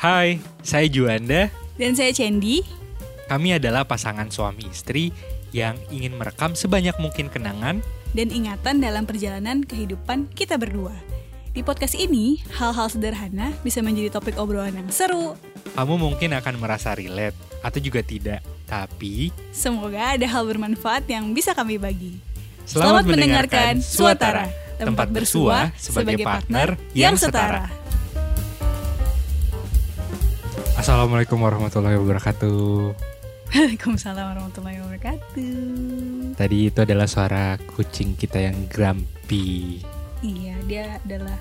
Hai, saya Juanda. Dan saya Cendi. Kami adalah pasangan suami istri yang ingin merekam sebanyak mungkin kenangan dan ingatan dalam perjalanan kehidupan kita berdua. Di podcast ini, hal-hal sederhana bisa menjadi topik obrolan yang seru. Kamu mungkin akan merasa relate atau juga tidak, tapi semoga ada hal bermanfaat yang bisa kami bagi. Selamat, Selamat mendengarkan Suatara, tempat bersua sebagai partner yang setara. Assalamualaikum warahmatullahi wabarakatuh. Waalaikumsalam warahmatullahi wabarakatuh. Tadi itu adalah suara kucing kita yang grumpy. Iya, dia adalah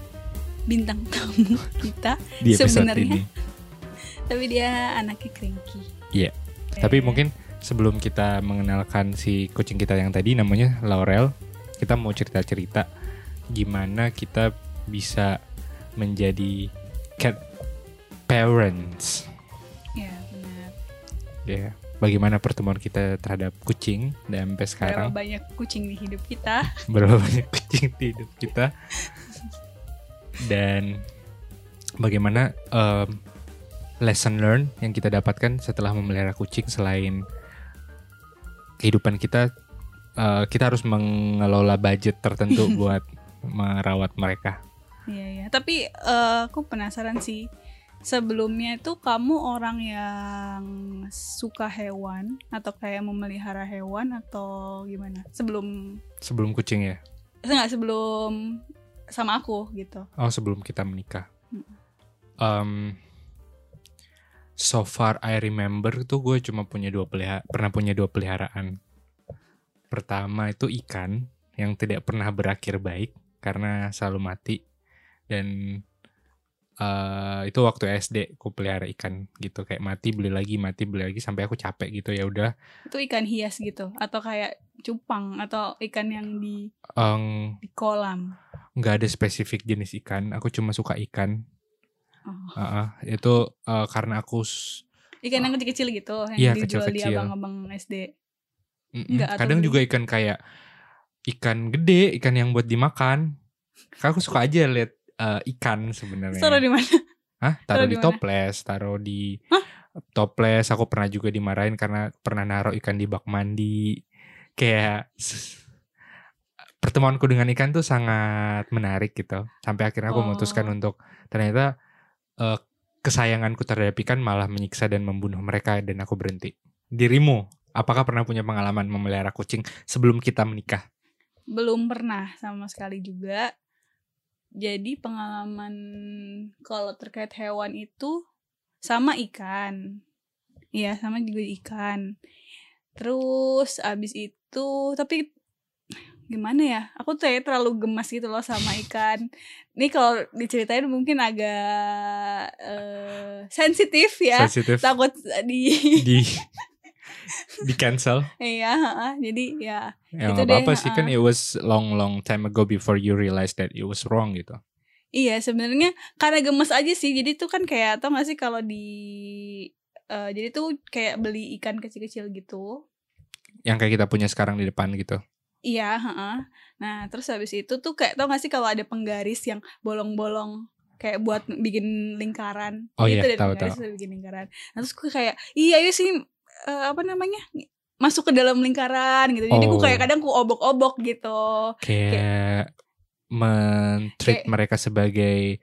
bintang tamu kita di sebenarnya. Ini. Tapi dia anaknya cranky. Iya. Eh. Tapi mungkin sebelum kita mengenalkan si kucing kita yang tadi namanya Laurel, kita mau cerita-cerita gimana kita bisa menjadi cat parents. Ya. Bagaimana pertemuan kita terhadap kucing dan sampai sekarang. Berapa banyak kucing di hidup kita? Berapa banyak kucing di hidup kita? dan bagaimana um, lesson learn yang kita dapatkan setelah memelihara kucing selain kehidupan kita, uh, kita harus mengelola budget tertentu buat merawat mereka. Iya iya, tapi uh, aku penasaran sih sebelumnya itu kamu orang yang suka hewan atau kayak memelihara hewan atau gimana? Sebelum sebelum kucing ya? Enggak sebelum sama aku gitu. Oh sebelum kita menikah. Um, so far I remember tuh gue cuma punya dua pelihara pernah punya dua peliharaan. Pertama itu ikan yang tidak pernah berakhir baik karena selalu mati. Dan uh, itu waktu SD aku pelihara ikan gitu. Kayak mati beli lagi mati beli lagi sampai aku capek gitu ya udah. Itu ikan hias gitu? Atau kayak cupang atau ikan yang di um, di kolam? nggak ada spesifik jenis ikan. Aku cuma suka ikan. Oh. uh, uh, itu uh, karena aku ikan yang kecil-kecil gitu yang iya, dijual kecil-kecil. di abang-abang SD mm -mm. kadang juga ikan kayak ikan gede ikan yang buat dimakan. Aku suka aja lihat uh, ikan sebenarnya. Taruh di mana? Hah? Taruh di toples, taruh di Hah? toples. Aku pernah juga dimarahin karena pernah naruh ikan di bak mandi. Kayak pertemuanku dengan ikan tuh sangat menarik gitu. Sampai akhirnya aku oh. memutuskan untuk ternyata uh, kesayanganku terhadap ikan malah menyiksa dan membunuh mereka dan aku berhenti. Dirimu, apakah pernah punya pengalaman memelihara kucing sebelum kita menikah? Belum pernah sama sekali juga jadi pengalaman kalau terkait hewan itu sama ikan. Iya sama juga ikan. Terus abis itu tapi gimana ya? Aku tuh ya terlalu gemas gitu loh sama ikan. Ini kalau diceritain mungkin agak uh, sensitif ya. Sensitif. takut di di di cancel. Iya, uh, jadi ya. Ya itu apa, apa sih uh. kan it was long long time ago before you realize that it was wrong gitu. Iya sebenarnya karena gemes aja sih jadi tuh kan kayak tau gak sih kalau di uh, jadi tuh kayak beli ikan kecil-kecil gitu. Yang kayak kita punya sekarang di depan gitu. Iya, uh, nah terus habis itu tuh kayak tau gak sih kalau ada penggaris yang bolong-bolong kayak buat bikin lingkaran oh gitu iya tahu tahu bikin lingkaran nah, terus gue kayak iya iya sih uh, apa namanya masuk ke dalam lingkaran gitu. Jadi oh. gue kayak kadang gue obok-obok gitu. Kayak, kayak mentreat mereka sebagai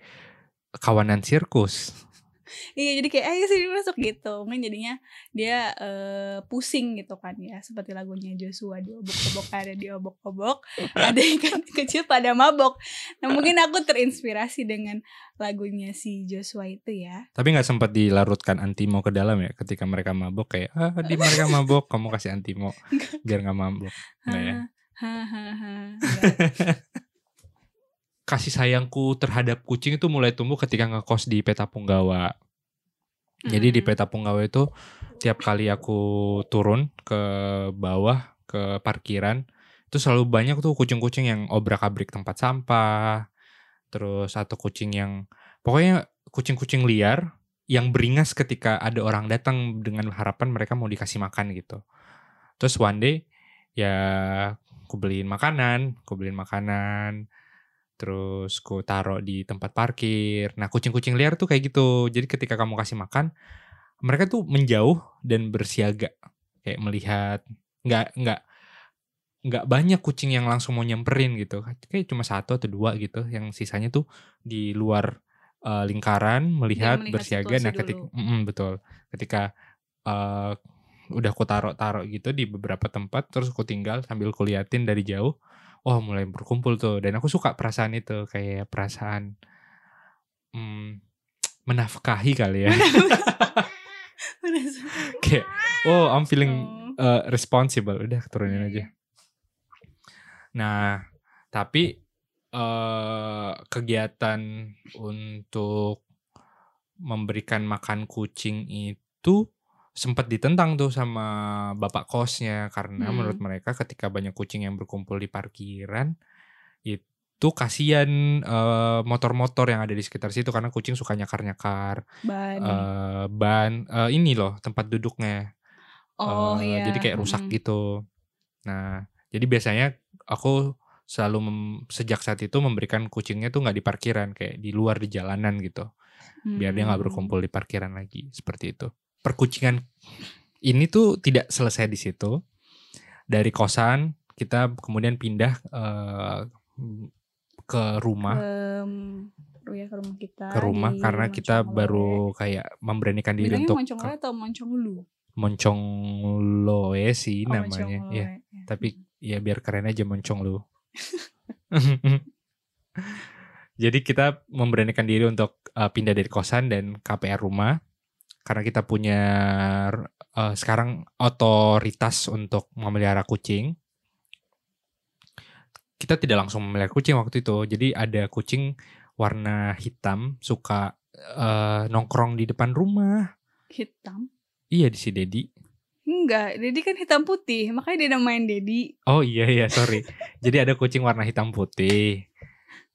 kawanan sirkus iya jadi kayak ayo sih masuk gitu. Mungkin jadinya dia uh, pusing gitu kan ya seperti lagunya Joshua diobok-obok ada diobok-obok ada ikan kecil pada mabok. Nah mungkin aku terinspirasi dengan lagunya si Joshua itu ya. Tapi nggak sempat dilarutkan antimo ke dalam ya ketika mereka mabok kayak ah di mereka mabok kamu kasih antimo biar nggak mabok. Nggak ya kasih sayangku terhadap kucing itu mulai tumbuh ketika ngekos di Peta Punggawa. Hmm. Jadi di hmm. Peta Punggawa itu tiap kali aku turun ke bawah ke parkiran itu selalu banyak tuh kucing-kucing yang obrak-abrik tempat sampah. Terus atau kucing yang pokoknya kucing-kucing liar yang beringas ketika ada orang datang dengan harapan mereka mau dikasih makan gitu. Terus one day ya aku beliin makanan, aku beliin makanan terus ku taruh di tempat parkir. Nah, kucing-kucing liar tuh kayak gitu. Jadi ketika kamu kasih makan, mereka tuh menjauh dan bersiaga, kayak melihat nggak nggak nggak banyak kucing yang langsung mau nyamperin gitu. Kayak cuma satu atau dua gitu. Yang sisanya tuh di luar uh, lingkaran melihat, melihat bersiaga. Nah, ketika mm-mm, betul. Ketika uh, udah ku taruh-taruh gitu di beberapa tempat terus ku tinggal sambil kuliatin dari jauh oh mulai berkumpul tuh. Dan aku suka perasaan itu kayak perasaan hmm, menafkahi kali ya. Kayak oh I'm feeling Oh. uh, responsible. Udah turunin aja. Nah tapi uh, kegiatan untuk memberikan makan kucing itu sempat ditentang tuh sama bapak kosnya. Karena Hmm. menurut mereka ketika banyak kucing yang berkumpul di parkiran itu kasihan eh, motor-motor yang ada di sekitar situ. Karena kucing suka nyakar-nyakar ban. eh, ban eh, ini loh tempat duduknya. Oh Eh, iya. jadi kayak rusak Mm-mm. gitu. Nah jadi biasanya aku selalu mem- sejak saat itu memberikan kucingnya tuh nggak di parkiran kayak di luar di jalanan gitu. Biar dia nggak Hmm. berkumpul di parkiran lagi seperti itu perkucingan ini tuh tidak selesai di situ. Dari kosan kita kemudian pindah eh, ke rumah. Ke ya, ke rumah kita ke rumah di karena kita baru Loe. kayak memberanikan diri Bilangnya untuk moncong Loe atau moncong lu moncong loe sih Oh, namanya. Ya ya. tapi ya biar keren aja moncong lu jadi kita memberanikan diri untuk uh, pindah dari kosan dan KPR rumah karena kita punya uh, sekarang otoritas untuk memelihara kucing. Kita tidak langsung memelihara kucing waktu itu. Jadi ada kucing warna hitam suka uh, nongkrong di depan rumah. hitam Iya di si Dedi. enggak Dedi kan hitam putih makanya dia namain Dedi Oh iya iya sorry. Jadi ada kucing warna hitam putih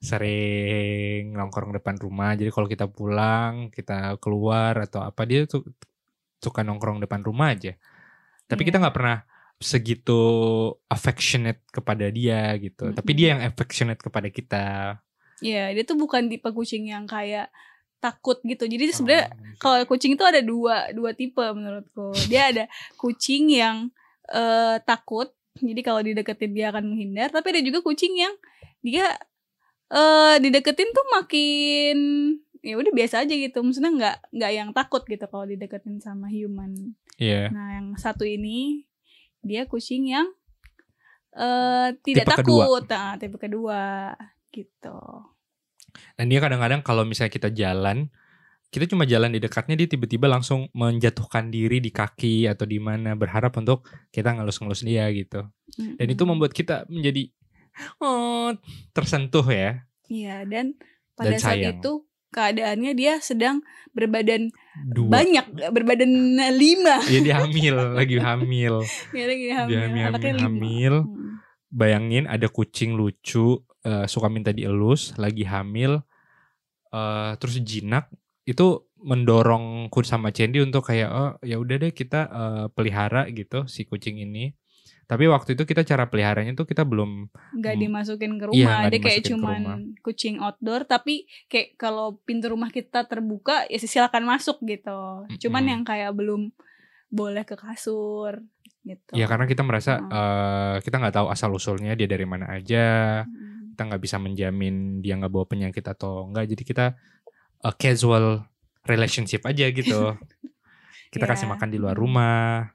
sering nongkrong depan rumah. Jadi kalau kita pulang, kita keluar atau apa dia tuh suka nongkrong depan rumah aja. Tapi Iya. kita nggak pernah segitu affectionate kepada dia gitu. Tapi Mm-mm. dia yang affectionate kepada kita. Iya dia tuh bukan tipe kucing yang kayak takut gitu jadi Oh, sebenarnya kalau kucing itu ada dua dua tipe menurutku dia ada kucing yang eh, takut jadi kalau dideketin dia akan menghindar tapi ada juga kucing yang dia eh dideketin tuh makin ya udah biasa aja gitu maksudnya nggak nggak yang takut gitu kalau dideketin sama human Iya. nah yang satu ini dia kucing yang eh tidak Tipe kedua. takut nah, tipe kedua gitu Dan dia kadang-kadang kalau misalnya kita jalan, kita cuma jalan di dekatnya dia tiba-tiba langsung menjatuhkan diri di kaki atau di mana berharap untuk kita ngelus-ngelus dia gitu. Dan itu Mm-mm. membuat kita menjadi oh tersentuh ya. Iya dan pada Dan saat sayang. itu keadaannya dia sedang berbadan Dua. banyak berbadan lima Iya dia hamil, lagi hamil. dia lagi hamil, Dia hamil, hamil, hamil. Hmm. Bayangin ada kucing lucu eh, suka minta dielus, lagi hamil, eh, terus jinak itu mendorongku sama Cendi untuk kayak oh ya udah deh kita eh, pelihara gitu si kucing ini. Tapi waktu itu kita cara peliharanya tuh kita belum nggak Hmm. dimasukin ke Iya, rumah nggak dia kayak cuman kucing outdoor tapi kayak kalau pintu rumah kita terbuka ya silakan masuk gitu cuman Mm-mm. yang kayak belum boleh ke kasur gitu ya karena kita merasa Hmm. eh, kita nggak tahu asal usulnya dia dari mana aja. Hmm. kita nggak bisa menjamin dia nggak bawa penyakit atau enggak jadi kita uh, casual relationship aja gitu kita Ya. kasih makan di luar rumah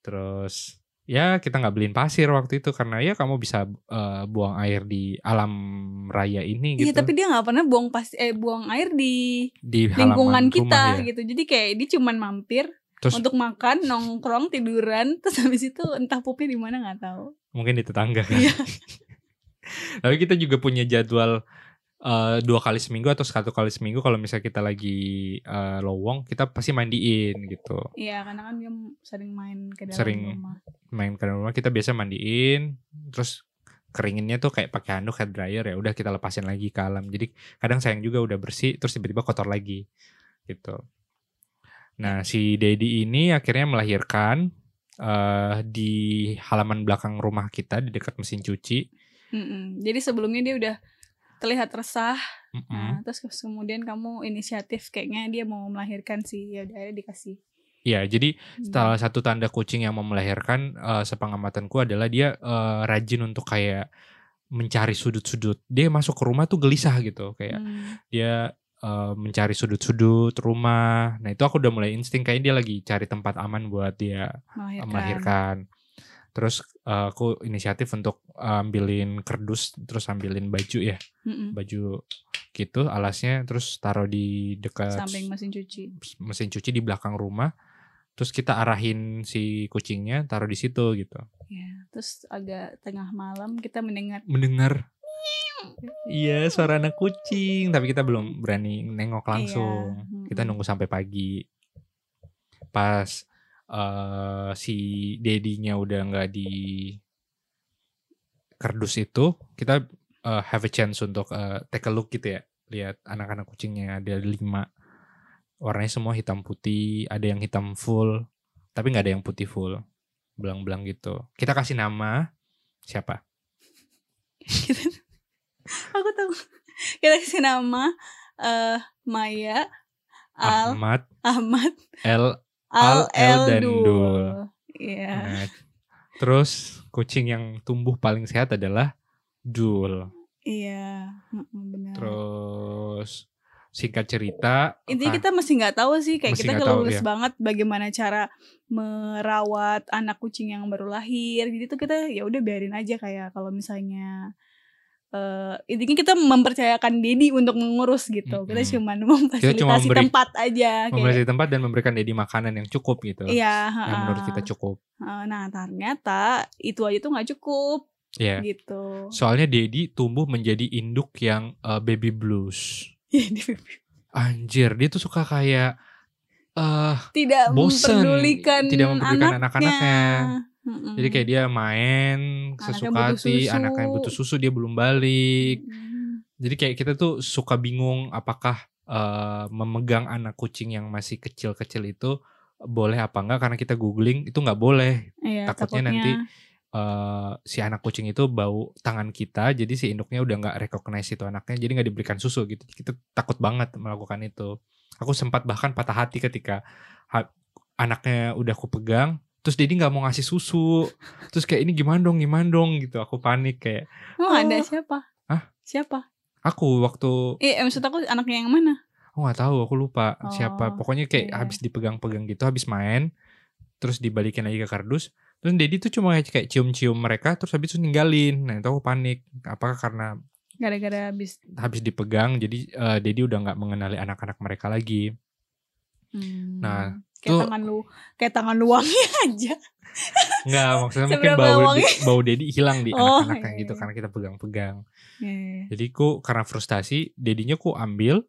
terus ya kita nggak beliin pasir waktu itu karena ya kamu bisa uh, buang air di alam raya ini gitu. Iya tapi dia nggak pernah buang pas eh buang air di di lingkungan kita rumah ya gitu. Jadi kayak dia cuman mampir terus untuk makan nongkrong tiduran terus habis itu entah pupnya di mana nggak tahu. Mungkin di tetangga kan. Iya. tapi kita juga punya jadwal uh, dua kali seminggu atau satu kali seminggu kalau misalnya kita lagi uh, lowong kita pasti mandiin gitu iya karena kan dia sering main ke dalam Sering. rumah main ke rumah kita biasa mandiin terus keringinnya tuh kayak pakai handuk hair dryer ya udah kita lepasin lagi ke alam jadi kadang sayang juga udah bersih terus tiba-tiba kotor lagi gitu nah si Dedi ini akhirnya melahirkan eh, di halaman belakang rumah kita di dekat mesin cuci Mm-mm. jadi sebelumnya dia udah terlihat resah. Mm-mm. Nah, terus kemudian kamu inisiatif kayaknya dia mau melahirkan sih. Ya udah dikasih. Iya, jadi Hmm. salah satu tanda kucing yang mau melahirkan eh, sepengamatanku adalah dia eh, rajin untuk kayak mencari sudut-sudut. Dia masuk ke rumah tuh gelisah gitu, kayak Hmm. dia eh, mencari sudut-sudut rumah. Nah, itu aku udah mulai insting kayak dia lagi cari tempat aman buat dia melahirkan. melahirkan. Terus eh, aku inisiatif untuk ambilin kerdus terus ambilin baju ya, Mm-mm. baju gitu alasnya terus taruh di dekat Samping mesin cuci. mesin cuci di belakang rumah. Terus kita arahin si kucingnya taruh di situ gitu. Ya, terus agak tengah malam kita mendengar Mendengar Iya suara anak kucing Tapi kita belum berani nengok langsung Iya, Kita nunggu sampai pagi Pas eh, si dedinya udah nggak di kerdus itu Kita eh, have a chance untuk eh, take a look gitu ya. Lihat anak-anak kucingnya ada lima. Warnanya semua hitam putih Ada yang hitam full Tapi nggak ada yang putih full. Belang-belang gitu. Kita kasih nama Siapa? Aku tahu. Kita kasih nama eh Maya Al Ahmad. Ahmad. L Al El, dan. Dul. Iya. Nah, terus kucing yang tumbuh paling sehat adalah Dul. Iya, heeh, benar. Terus singkat cerita, Intinya ah, kita masih nggak tahu sih, kayak kita kelulus ya. banget bagaimana cara merawat anak kucing yang baru lahir. Jadi tuh kita ya udah biarin aja kayak kalau misalnya eh intinya kita mempercayakan Dedi untuk mengurus gitu. Kita Mm-mm. cuman memfasilitasi cuma memberi- tempat aja kayak memiliki tempat dan memberikan Dedi makanan yang cukup gitu. Iya, Yang menurut kita cukup. Heeh, Nah, ternyata itu aja tuh nggak cukup Ya. gitu. Soalnya Dedi tumbuh menjadi induk yang uh, baby blues. Jadi Anjir, dia tuh suka kayak eh tidak Bosen, mempedulikan tidak mempedulikan anaknya. Mm-mm. jadi kayak dia main sesuka hati, anaknya butuh susu dia belum balik. Mm. Jadi kayak kita tuh suka bingung apakah eh, memegang anak kucing yang masih kecil-kecil itu boleh apa enggak karena kita googling itu nggak boleh. Iya, Takutnya nanti eh, si anak kucing itu bau tangan kita jadi si induknya udah nggak recognize itu anaknya jadi nggak diberikan susu gitu. Kita takut banget melakukan itu. Aku sempat bahkan patah hati ketika ha- anaknya udah aku pegang terus Dedi nggak mau ngasih susu terus kayak ini gimana dong gimana dong gitu aku panik kayak ada Oh. siapa? Hah? Siapa? aku waktu Eh, maksud aku anaknya yang mana? Aku nggak tahu, aku lupa Oh, siapa. Pokoknya kayak iya. habis dipegang-pegang gitu, habis main, terus dibalikin lagi ke kardus. Terus Dedi tuh cuma kayak cium-cium mereka, terus habis itu ninggalin. Nah itu aku panik. Apakah karena Gara-gara habis habis dipegang, jadi eh, Dedi udah nggak mengenali anak-anak mereka lagi. hmm, Nah, kayak tuh- tangan lu kayak tangan lu wangi aja. Nggak, maksudnya mungkin bau wangi? bau Dedi hilang di Oh, anak-anaknya iya, gitu iya. karena kita pegang-pegang. Iya. Jadi ku karena frustasi, Dedinya ku ambil,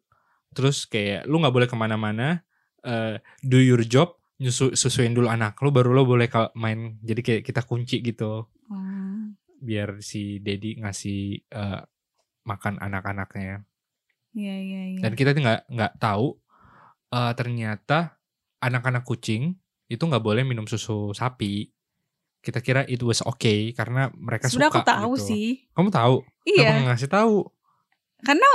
terus kayak lu nggak boleh ke mana-mana, eh, do your job, nyusu susuin dulu anak lu, baru lo boleh main. Jadi kayak kita kunci gitu, Oh, biar si Dedi ngasih eh, makan anak-anaknya. Iya, iya, iya. Dan kita tuh nggak nggak tahu eh, ternyata anak-anak kucing itu nggak boleh minum susu sapi. Kita kira it was okay karena mereka Sudah suka. aku tahu gitu. sih. Kamu tahu? Iya, nggak ngasih tahu? karena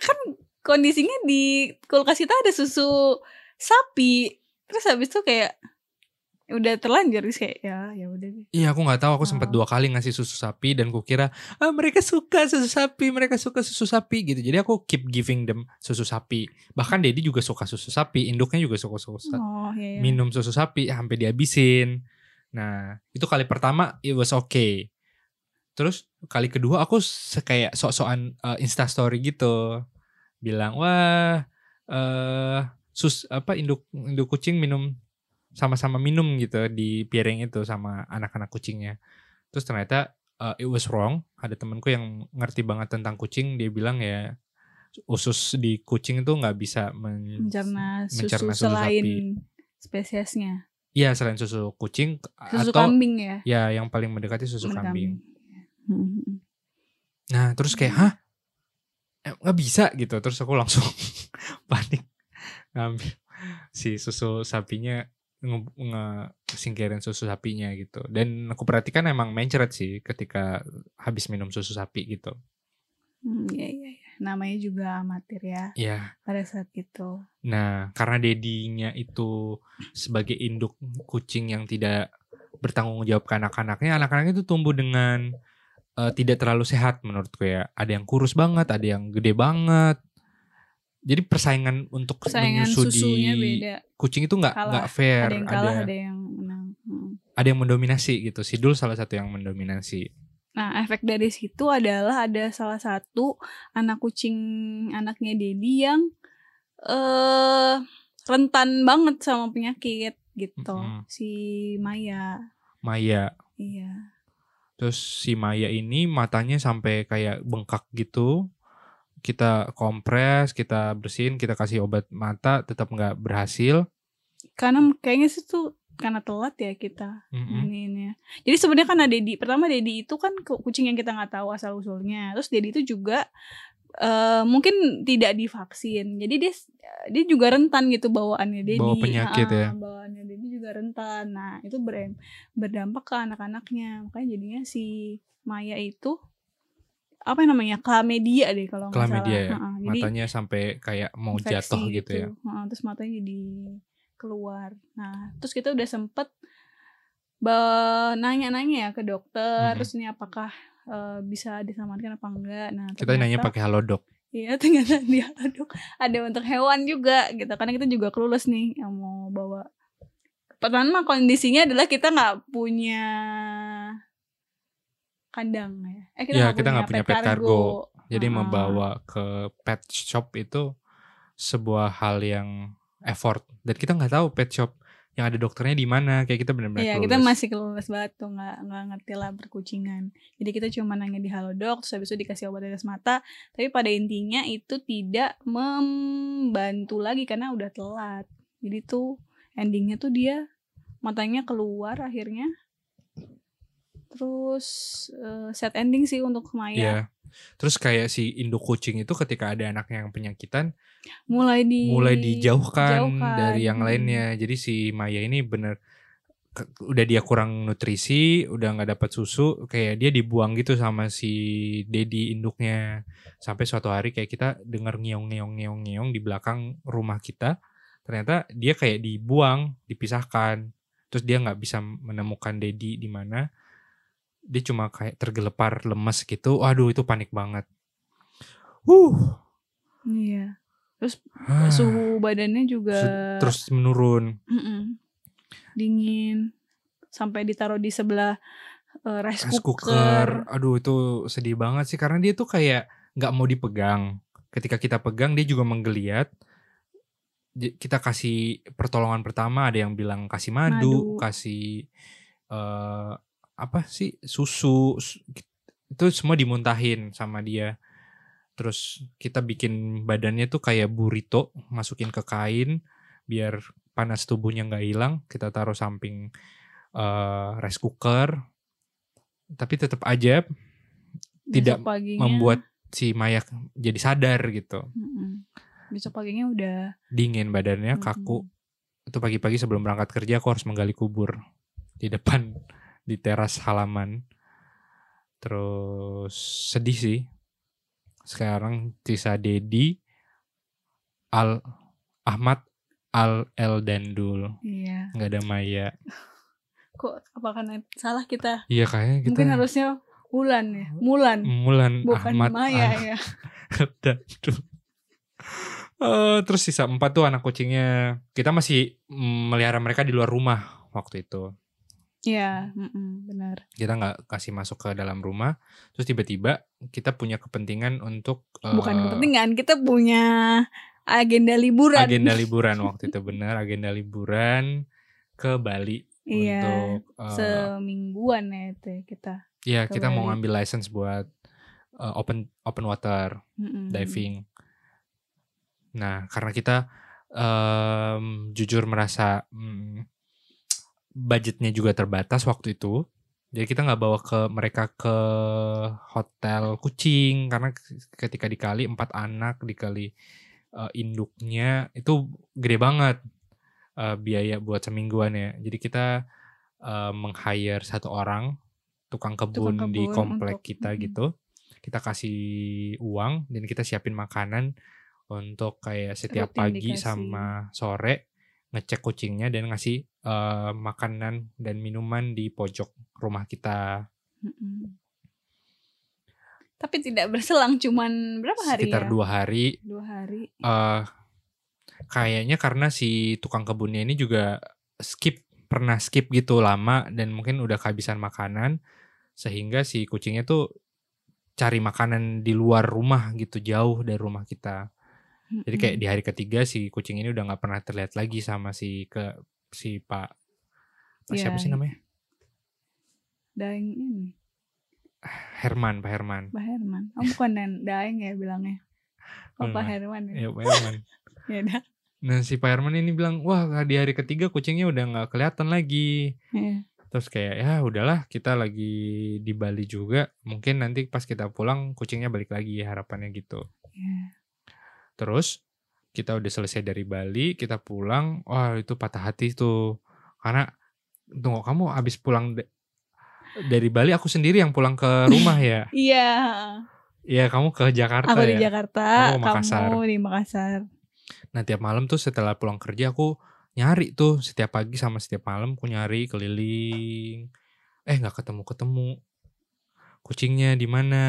kan kondisinya di kulkas kita ada susu sapi. Terus habis itu kayak udah terlanjur terus kayak ya ya udah deh. Iya aku nggak tahu aku sempat Oh. dua kali ngasih susu sapi dan kukira ah mereka suka susu sapi mereka suka susu sapi gitu jadi aku keep giving them susu sapi bahkan Dedi juga suka susu sapi induknya juga suka susu sa- Oh, iya, iya. minum susu sapi sampai dihabisin nah itu kali pertama it was okay terus kali kedua aku kayak sok-sokan uh, instastory gitu bilang wah eh sus apa induk induk kucing minum sama-sama minum gitu di piring itu sama anak-anak kucingnya. Terus ternyata uh, it was wrong. Ada temanku yang ngerti banget tentang kucing, dia bilang ya usus di kucing itu nggak bisa men- mencerna susu mencerna susu selain sapi. spesiesnya. Iya selain susu kucing Susu atau kambing ya. ya yang paling mendekati susu Menurut kambing. Hmm. Nah terus kayak hah Eh, nggak bisa gitu. Terus aku langsung panik ngambil si susu sapinya nge- nge-singkirin susu sapinya gitu. Dan aku perhatikan emang mencret sih ketika habis minum susu sapi gitu. Hmm, iya iya iya. namanya juga amatir ya Iya. pada saat itu. Nah, karena dedinya itu sebagai induk kucing yang tidak bertanggung jawab ke anak-anaknya, anak-anaknya itu tumbuh dengan eh, tidak terlalu sehat menurutku ya. Ada yang kurus banget, ada yang gede banget. Jadi persaingan untuk Persaingan menyusu susunya di beda. kucing itu nggak nggak fair. Ada yang kalah, ada yang menang. Mm. ada yang mendominasi gitu. Sidul salah satu yang mendominasi. Nah, efek dari situ adalah ada salah satu anak kucing anaknya Dedi yang eh rentan banget sama penyakit gitu. Mm-mm. Si Maya. Maya. Iya. Terus si Maya ini matanya sampai kayak bengkak gitu. Kita kompres, kita bersihin, kita kasih obat mata, tetap nggak berhasil. Karena kayaknya sih tuh karena telat ya kita Mm-mm. ini ini ya. Jadi sebenarnya kan ada Dedi. Pertama Dedi itu kan ku- kucing yang kita nggak tahu asal usulnya. Terus Dedi itu juga eh mungkin tidak divaksin. Jadi dia dia juga rentan gitu bawaannya Dedi. Bawa penyakit ya. Bawaannya Dedi juga rentan. Nah itu ber- berdampak ke anak-anaknya. Makanya jadinya si Maya itu apa namanya klamedia deh kalau nggak salah. Ya. Ha-ha. Jadi Matanya sampai kayak mau jatuh gitu ya. Heeh, terus matanya jadi keluar. Nah, terus kita udah sempet nanya-nanya ya ke dokter, Mm-mm. terus ini apakah eh, bisa diselamatkan apa enggak? Nah, Kita nanya ternyata- pakai halodoc. Iya, ternyata dia aduh, ada untuk hewan juga gitu. Karena kita juga kelulus nih yang mau bawa. Pertama kondisinya adalah kita nggak punya kandang ya. Eh kita Iya, nggak kita nggak punya pet cargo. Jadi Ah. membawa ke pet shop itu sebuah hal yang effort. Dan kita nggak tahu pet shop yang ada dokternya di mana. Kayak kita benar-benar Iya, kita masih kelulus banget tuh nggak nggak ngerti lah berkucingan. Jadi kita cuma nanya di halodoc, terus habis itu dikasih obat tetes mata. Tapi pada intinya itu tidak membantu lagi karena udah telat. Jadi tuh endingnya tuh dia matanya keluar akhirnya. Terus eh, sad ending sih untuk Maya. Iya. Terus kayak si induk kucing itu ketika ada anaknya yang penyakitan Mulai di mulai dijauhkan jauhkan. dari yang lainnya. Jadi si Maya ini bener ke- udah dia kurang nutrisi, udah nggak dapat susu, kayak dia dibuang gitu sama si Dedi induknya. Sampai suatu hari kayak kita dengar ngeong ngeong ngeong ngeong di belakang rumah kita. Ternyata dia kayak dibuang, dipisahkan. Terus dia nggak bisa menemukan Dedi di mana. Dia cuma kayak tergelepar lemes gitu. Waduh itu panik banget. Huh. Iya. Terus Ah. suhu badannya juga terus menurun. Mm-mm. dingin sampai ditaruh di sebelah eh, rice, rice cooker. cooker. Aduh itu sedih banget sih karena dia tuh kayak nggak mau dipegang. Ketika kita pegang dia juga menggeliat. Kita kasih pertolongan pertama ada yang bilang kasih madu, Madu. kasih eh apa sih susu su- itu semua dimuntahin sama dia. Terus kita bikin badannya tuh kayak burrito, masukin ke kain biar panas tubuhnya nggak hilang. Kita taruh samping eh, rice cooker. Tapi tetap aja tidak paginya, membuat si Maya jadi sadar gitu. Besok paginya udah Dingin badannya, kaku. Itu pagi-pagi sebelum berangkat kerja aku harus menggali kubur di depan di teras halaman. Terus sedih sih. Sekarang sisa Dedi, Al Ahmad, Al El Dandul. Iya. nggak ada Maya. Kok apa karena salah kita? Iya kayaknya kita Mungkin harusnya Mulan ya. Mulan. Mulan Bukan Ahmad Maya Al ya. Dandul. Eh, terus sisa empat tuh anak kucingnya. Kita masih melihara mereka di luar rumah waktu itu. Iya, mm-mm, benar. Kita nggak kasih masuk ke dalam rumah. Terus tiba-tiba kita punya kepentingan untuk Bukan kepentingan, kita punya agenda liburan. agenda liburan waktu itu benar agenda liburan ke Bali Iya. untuk eh, Semingguan ya itu ya kita. ya ke kita mau Bali. ngambil license buat eh, open open water Mm-mm. diving. Nah, karena kita em, jujur merasa mm, budgetnya juga terbatas waktu itu, jadi kita nggak bawa ke mereka ke hotel kucing karena ketika dikali empat anak dikali eh, induknya itu gede banget eh, biaya buat semingguan ya. Jadi kita eh, meng-hire satu orang tukang kebun, Tukang di kebun komplek untuk- kita gitu kita kasih uang dan kita siapin makanan untuk kayak setiap Rutin pagi dikasih. sama sore ngecek kucingnya dan ngasih eh, makanan dan minuman di pojok rumah kita Mm-mm. Tapi tidak berselang cuman berapa hari sekitar ya? dua hari Dua hari. eh kayaknya karena si tukang kebunnya ini juga skip pernah skip gitu lama dan mungkin udah kehabisan makanan sehingga si kucingnya tuh cari makanan di luar rumah gitu jauh dari rumah kita jadi kayak di hari ketiga si kucing ini udah nggak pernah terlihat lagi sama si ke si pak Pak siapa Iya. sih namanya Daeng ini, Herman Pak Herman Pak Herman. Oh bukan dan Daeng ya bilangnya. Oh Pak. Herman ya. ya Pak Herman Ya dah. nah si Pak Herman ini bilang wah di hari ketiga kucingnya udah nggak kelihatan lagi Iya. Terus kayak ya udahlah kita lagi di Bali juga mungkin nanti pas kita pulang kucingnya balik lagi harapannya gitu. Iya. Terus kita udah selesai dari Bali kita pulang wah itu patah hati tuh karena tunggu kamu habis pulang dari Bali aku sendiri yang pulang ke rumah ya. Iya. Iya kamu ke Jakarta Aku ya. di Jakarta, Aku Makassar. kamu di Makassar. Nah tiap malam tuh setelah pulang kerja aku nyari tuh setiap pagi sama setiap malam aku nyari keliling. Eh nggak ketemu ketemu. Kucingnya di mana?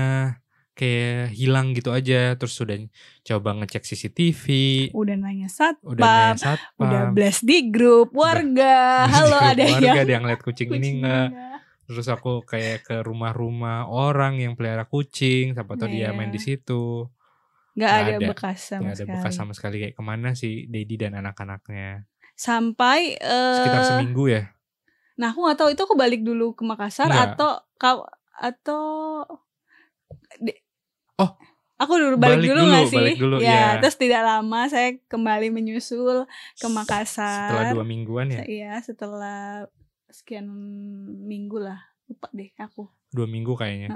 Kayak hilang gitu aja. Terus sudah coba ngecek CCTV. Udah nanya satpam, Udah nanya satpam. udah blast di grup warga. Halo Di ada keluarga yang ada yang lihat kucing ini kucingnya enggak. nggak? Terus aku kayak ke rumah-rumah orang yang pelihara kucing. Siapa tahu dia Iya. main di situ. Nggak ada, ada. bekas sama ada sekali. bekas sama sekali. Kayak ke mana sih Dedi dan anak-anaknya. Sampai eh Sekitar seminggu ya. Nah, aku nggak tahu itu aku balik dulu ke Makassar Nggak. atau kau atau Oh, aku dulu balik, balik dulu dulu, nggak sih? balik dulu, ya, iya. terus tidak lama saya kembali menyusul ke Makassar. Setelah dua mingguan ya. Iya, setelah sekian minggu lah. Lupa deh aku. Dua minggu kayaknya.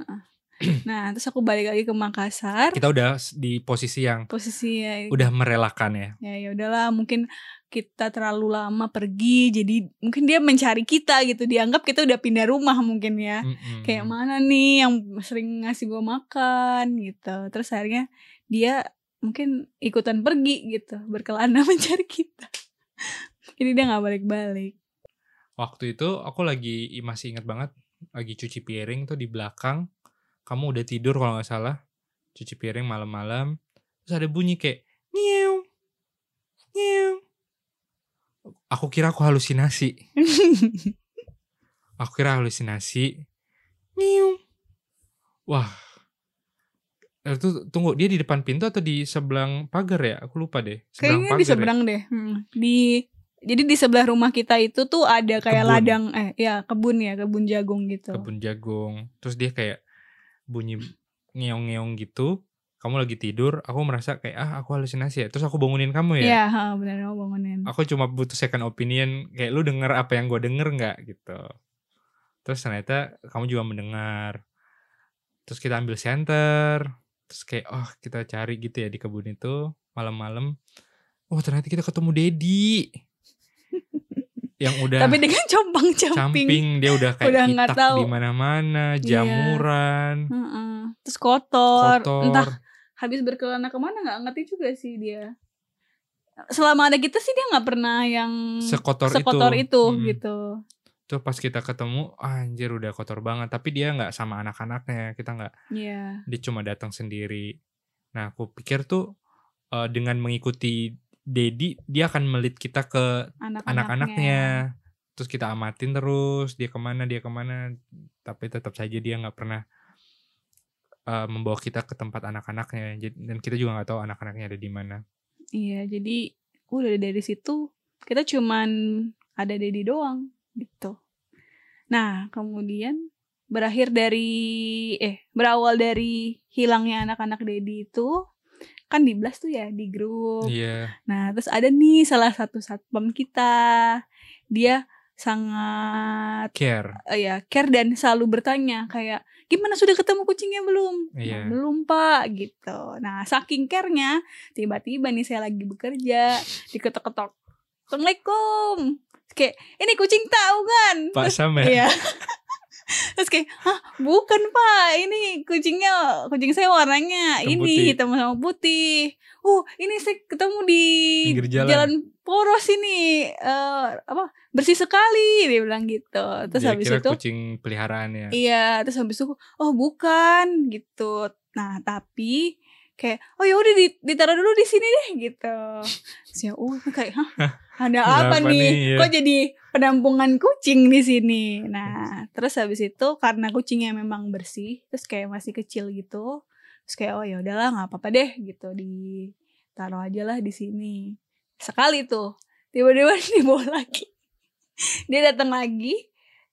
Nah, terus aku balik lagi ke Makassar. Kita udah di posisi yang Posisinya udah merelakan ya. ya ya udahlah mungkin kita terlalu lama pergi jadi mungkin dia mencari kita gitu dianggap kita udah pindah rumah mungkin ya Mm-mm. kayak mana nih yang sering ngasih gue makan gitu terus akhirnya dia mungkin ikutan pergi gitu berkelana mencari kita jadi dia nggak balik-balik Waktu itu aku lagi masih ingat banget lagi cuci piring tuh di belakang. Kamu udah tidur kalau nggak salah. Cuci piring malam-malam. Terus ada bunyi kayak nyew. Nyew. Aku kira aku halusinasi. Aku kira halusinasi. Nyew. Wah. Itu tunggu dia di depan pintu atau di sebelah pagar ya? Aku lupa deh. kayaknya di pagar ya? seberang deh Hmm, di jadi di sebelah rumah kita itu tuh ada kayak Kebun. ladang eh ya kebun ya kebun jagung gitu kebun jagung terus dia kayak bunyi ngeong-ngeong gitu kamu lagi tidur aku merasa kayak ah aku halusinasi ya. Terus aku bangunin kamu ya? Iya, ha, benar kamu bangunin. aku cuma butuh second opinion kayak lu denger apa yang gue denger nggak? Gitu. Terus ternyata kamu juga mendengar. Terus kita ambil center terus kayak oh kita cari gitu ya di kebun itu malam-malam. Oh ternyata kita ketemu Dedi yang udah Tapi dengan compang-camping. camping dia udah kayak Udah nggak hitak tahu. di mana-mana Iya. jamuran Heeh. Terus kotor. kotor Entah habis berkelana ke mana nggak ngerti juga sih dia. Selama ada kita sih dia nggak pernah yang sekotor, sekotor itu, itu, Mm-mm. gitu. Tuh pas kita ketemu anjir udah kotor banget tapi dia nggak sama anak-anaknya kita nggak Iya. dia cuma datang sendiri nah aku pikir tuh eh, dengan mengikuti Dedi dia akan melit kita ke Anak-anaknya. anak-anaknya terus kita amatin terus dia ke mana dia ke mana tapi tetap saja dia nggak pernah eh, membawa kita ke tempat anak-anaknya dan kita juga nggak tahu anak-anaknya ada di mana Iya, jadi udah dari situ kita cuman ada Dedi doang gitu. Nah, kemudian berakhir dari eh berawal dari hilangnya anak-anak Dedi itu kan di blast tuh ya di grup. iya Nah, terus ada nih salah satu satpam kita. Dia sangat care eh, ya care dan selalu bertanya kayak gimana sudah ketemu kucingnya belum? Nah, Iya. belum pak gitu. Nah saking care-nya tiba-tiba nih saya lagi bekerja diketok-ketok. Assalamualaikum. Kayak ini kucing tahu kan? Pak Terus- Sam ya Iya. Terus kayak, hah bukan pak, ini kucingnya, kucing saya warnanya Hitam ini putih. hitam sama putih. Uh, ini saya ketemu di Pinggir jalan. poros ini, eh apa bersih sekali, dia bilang gitu. Terus Dia habis kira itu, kucing peliharaan ya. iya, terus habis itu, oh bukan gitu. Nah tapi kayak, oh ya udah di- ditaruh dulu di sini deh gitu. Terus ya, uh kayak, hah ada apa Kenapa nih? nih? Iya. Kok jadi penampungan kucing di sini? Nah, terus habis itu karena kucingnya memang bersih, terus kayak masih kecil gitu, terus kayak oh ya udahlah nggak apa-apa deh gitu ditaruh aja lah di sini. Sekali tuh, tiba-tiba dibawa lagi. Dia datang lagi,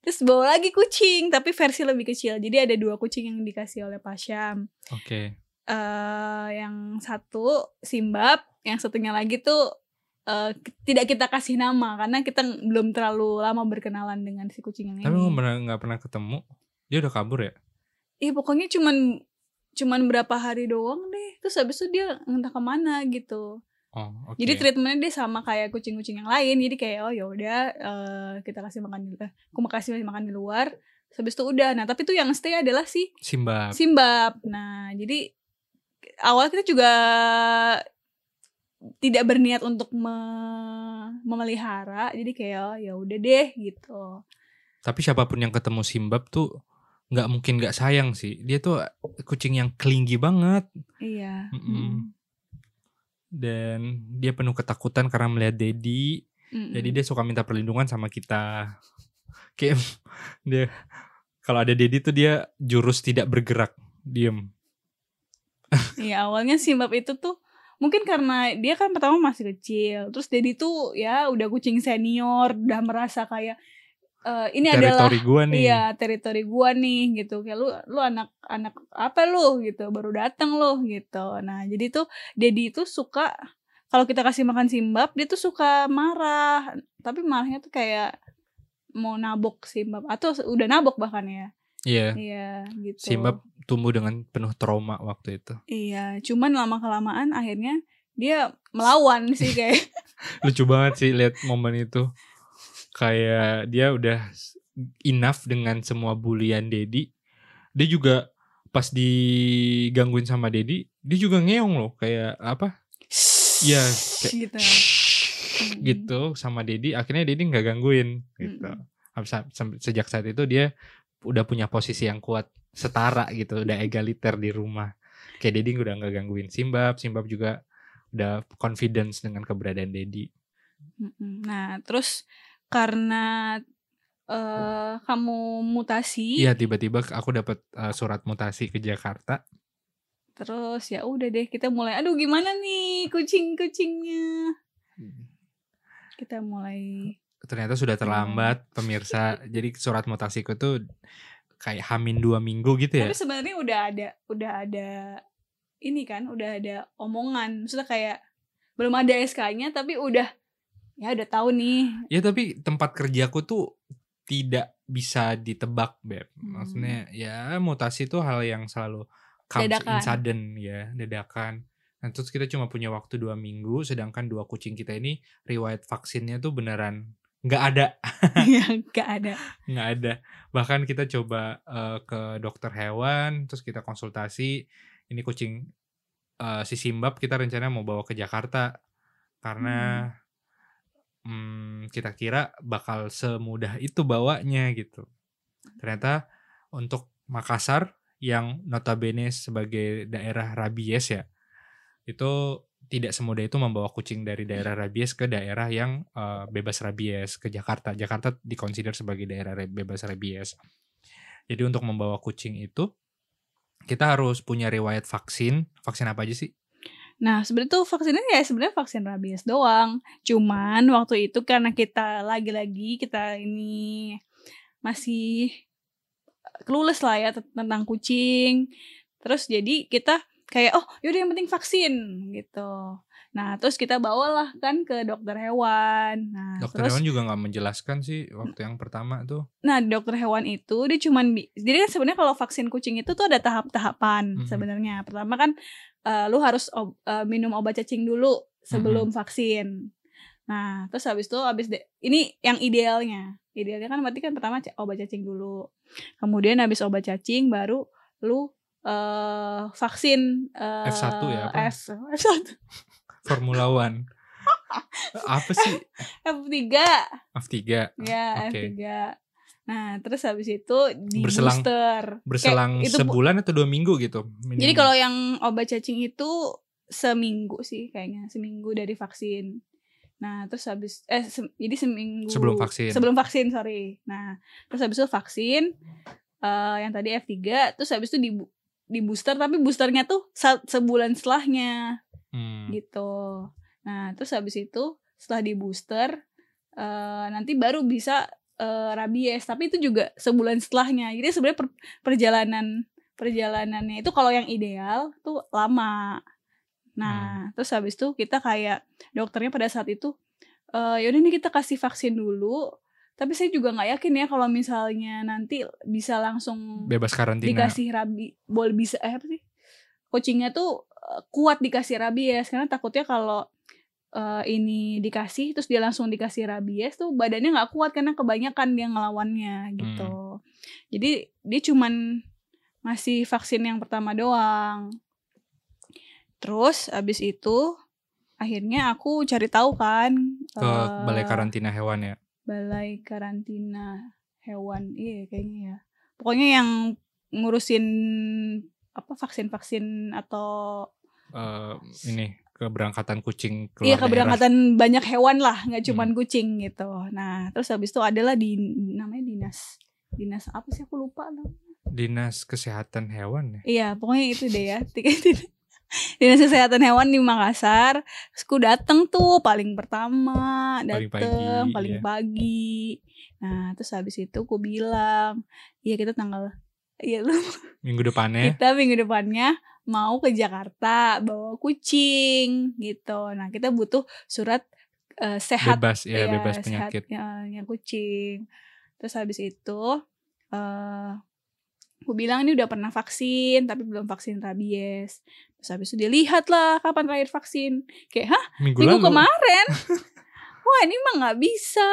terus bawa lagi kucing, tapi versi lebih kecil. Jadi ada dua kucing yang dikasih oleh Pak Syam. Oke. eh yang satu Simbab, yang satunya lagi tuh eh, tidak kita kasih nama karena kita belum terlalu lama berkenalan dengan si kucing yang Tapi ini. nggak pernah nggak pernah ketemu. Dia udah kabur ya? Iya pokoknya cuman cuman berapa hari doang deh. Terus habis itu dia entah ke mana gitu. Oh, oke. Jadi treatmentnya dia sama kayak kucing-kucing yang lain. Jadi kayak oh ya udah eh, kita kasih makan di eh, aku mau kasih makan di luar. Terus habis itu udah. Nah tapi tuh yang stay adalah si Simba. Simbab. Nah, jadi awal kita juga tidak berniat untuk me- memelihara, jadi kayak oh, ya udah deh gitu. Tapi siapa pun yang ketemu Simbab tuh nggak mungkin nggak sayang sih. Dia tuh kucing yang kelingi banget Iya. Mm-mm. Mm. dan dia penuh ketakutan karena melihat Dedi. Mm-mm. Jadi dia suka minta perlindungan sama kita. Kayak dia kalau ada Dedi tuh dia jurus tidak bergerak, diem. Iya, awalnya Simbab itu tuh mungkin karena dia kan pertama masih kecil, terus Dedi tuh ya udah kucing senior, udah merasa kayak eh, ini adalah Teritori gua nih. Iya, teritori gua nih gitu. Kayak lu lu anak anak apa lu gitu, baru datang lu gitu. Nah, jadi tuh Dedi itu suka kalau kita kasih makan simbab, dia tuh suka marah. Tapi marahnya tuh kayak mau nabok simbab atau udah nabok bahkan ya. Iya. Iya, gitu. Simbab tumbuh dengan penuh trauma waktu itu. Iya, cuman lama kelamaan akhirnya dia melawan sih kayak Lucu banget sih lihat momen itu. Kayak dia udah enough dengan semua bulian Dedi. Dia juga pas digangguin sama Dedi, dia juga ngeong loh kayak apa? Iya, kayak gitu. Gitu sama Dedi. Akhirnya Dedi nggak gangguin gitu. Habis- sam- Sejak saat itu dia udah punya posisi yang kuat, setara gitu, udah egaliter di rumah. Kayak Dedi udah nggak gangguin Simbab, Simbab juga udah confidence dengan keberadaan Dedi. Nah, terus karena eh kamu mutasi, Iya tiba-tiba aku dapat uh, surat mutasi ke Jakarta. terus ya udah deh kita mulai, aduh gimana nih kucing-kucingnya, kita mulai, Ternyata sudah terlambat pemirsa. Jadi surat mutasiku tuh kayak hamin dua minggu gitu ya. tapi sebenarnya udah ada, udah ada ini kan, udah ada omongan, maksudnya kayak belum ada SK-nya tapi udah ya udah tahu nih, Ya tapi tempat kerjaku tuh tidak bisa ditebak beb. Hmm. Maksudnya ya mutasi itu hal yang selalu comes in Dadakan. sudden ya dadakan. Nah, terus kita cuma punya waktu dua minggu, sedangkan dua kucing kita ini riwayat vaksinnya tuh beneran nggak ada, ya nggak ada, nggak ada. Bahkan kita coba eh, ke dokter hewan, terus kita konsultasi. Ini kucing eh, si Simbab kita rencana mau bawa ke Jakarta karena hmm, kita kira bakal semudah itu bawanya gitu. Ternyata untuk Makassar yang notabene sebagai daerah rabies ya, itu tidak semudah itu membawa kucing dari daerah rabies ke daerah yang eh, bebas rabies ke Jakarta. Jakarta dikonsider sebagai daerah bebas rabies. Jadi untuk membawa kucing itu kita harus punya riwayat vaksin. Vaksin apa aja sih? Nah, sebenarnya tuh vaksinnya ya sebenarnya vaksin rabies doang. Cuman waktu itu karena kita lagi-lagi kita ini masih clueless lah ya tentang kucing. Terus jadi kita kayak oh yaudah yang penting vaksin gitu. Nah terus kita bawalah kan ke dokter hewan. Nah Dokter terus hewan juga nggak menjelaskan sih waktu yang pertama tuh. Nah, dokter hewan itu dia cuman jadi kan sebenarnya kalau vaksin kucing itu tuh ada tahap-tahapan Mhm. sebenarnya. Pertama kan eh, lu harus ob- eh, minum obat cacing dulu sebelum vaksin. Nah, terus habis itu habis de- ini yang idealnya. idealnya kan berarti kan pertama obat cacing dulu kemudian habis obat cacing baru lu eh vaksin eh, F1 ya, apa? F, F1 Formula One. Apa sih F3 F3? ya Oke. F3 nah terus habis itu di Berselang- booster Berselang Kayak itu bu- sebulan atau dua minggu gitu? jadi minimum? kalau yang obat cacing itu seminggu sih kayaknya seminggu dari vaksin nah terus habis eh se- jadi seminggu Sebelum vaksin. sebelum vaksin sorry nah terus habis itu vaksin eh yang tadi F3 terus habis itu di di booster tapi boosternya tuh sebulan setelahnya Hmm. gitu. Nah, terus habis itu setelah di booster eh, nanti baru bisa eh, rabies, tapi itu juga sebulan setelahnya. Jadi sebenarnya per- perjalanan perjalanannya itu kalau yang ideal tuh lama. Nah, terus habis itu kita kayak dokternya pada saat itu eh yaudah nih kita kasih vaksin dulu. Tapi saya juga nggak yakin ya kalau misalnya nanti bisa langsung Bebas karantina. dikasih rabi. Boleh bisa eh apa sih? Kucingnya tuh eh, kuat dikasih rabies karena takutnya kalau eh, ini dikasih terus dia langsung dikasih rabies tuh badannya nggak kuat karena kebanyakan dia ngelawannya gitu. Jadi dia cuman ngasih vaksin yang pertama doang. Terus abis itu akhirnya aku cari tahu kan ke eh, balai karantina hewan ya. Balai karantina hewan. Iya kayaknya ya. Pokoknya yang ngurusin apa vaksin-vaksin atau Eh, ini keberangkatan kucing keluar iya daerah. keberangkatan banyak hewan lah nggak cuman kucing gitu. Nah terus habis itu adalah di namanya dinas dinas apa sih? Aku lupa lah Dinas Kesehatan Hewan ya. iya pokoknya itu deh ya. dinas kesehatan hewan di Makassar terus aku dateng tuh paling pertama Paling dateng pagi, paling iya. pagi nah terus habis itu aku bilang iya kita tanggal iya lu Minggu depannya kita minggu depannya mau ke Jakarta bawa kucing gitu. Nah kita butuh surat eh, sehat bebas ya, ya, bebas penyakit. sehatnya kucing. Terus habis itu eh aku bilang ini udah pernah vaksin tapi belum vaksin rabies. Terus habis itu dia lihat lah kapan terakhir vaksin. Kayak hah Minggu, minggu lalu. kemarin. Wah ini mah nggak bisa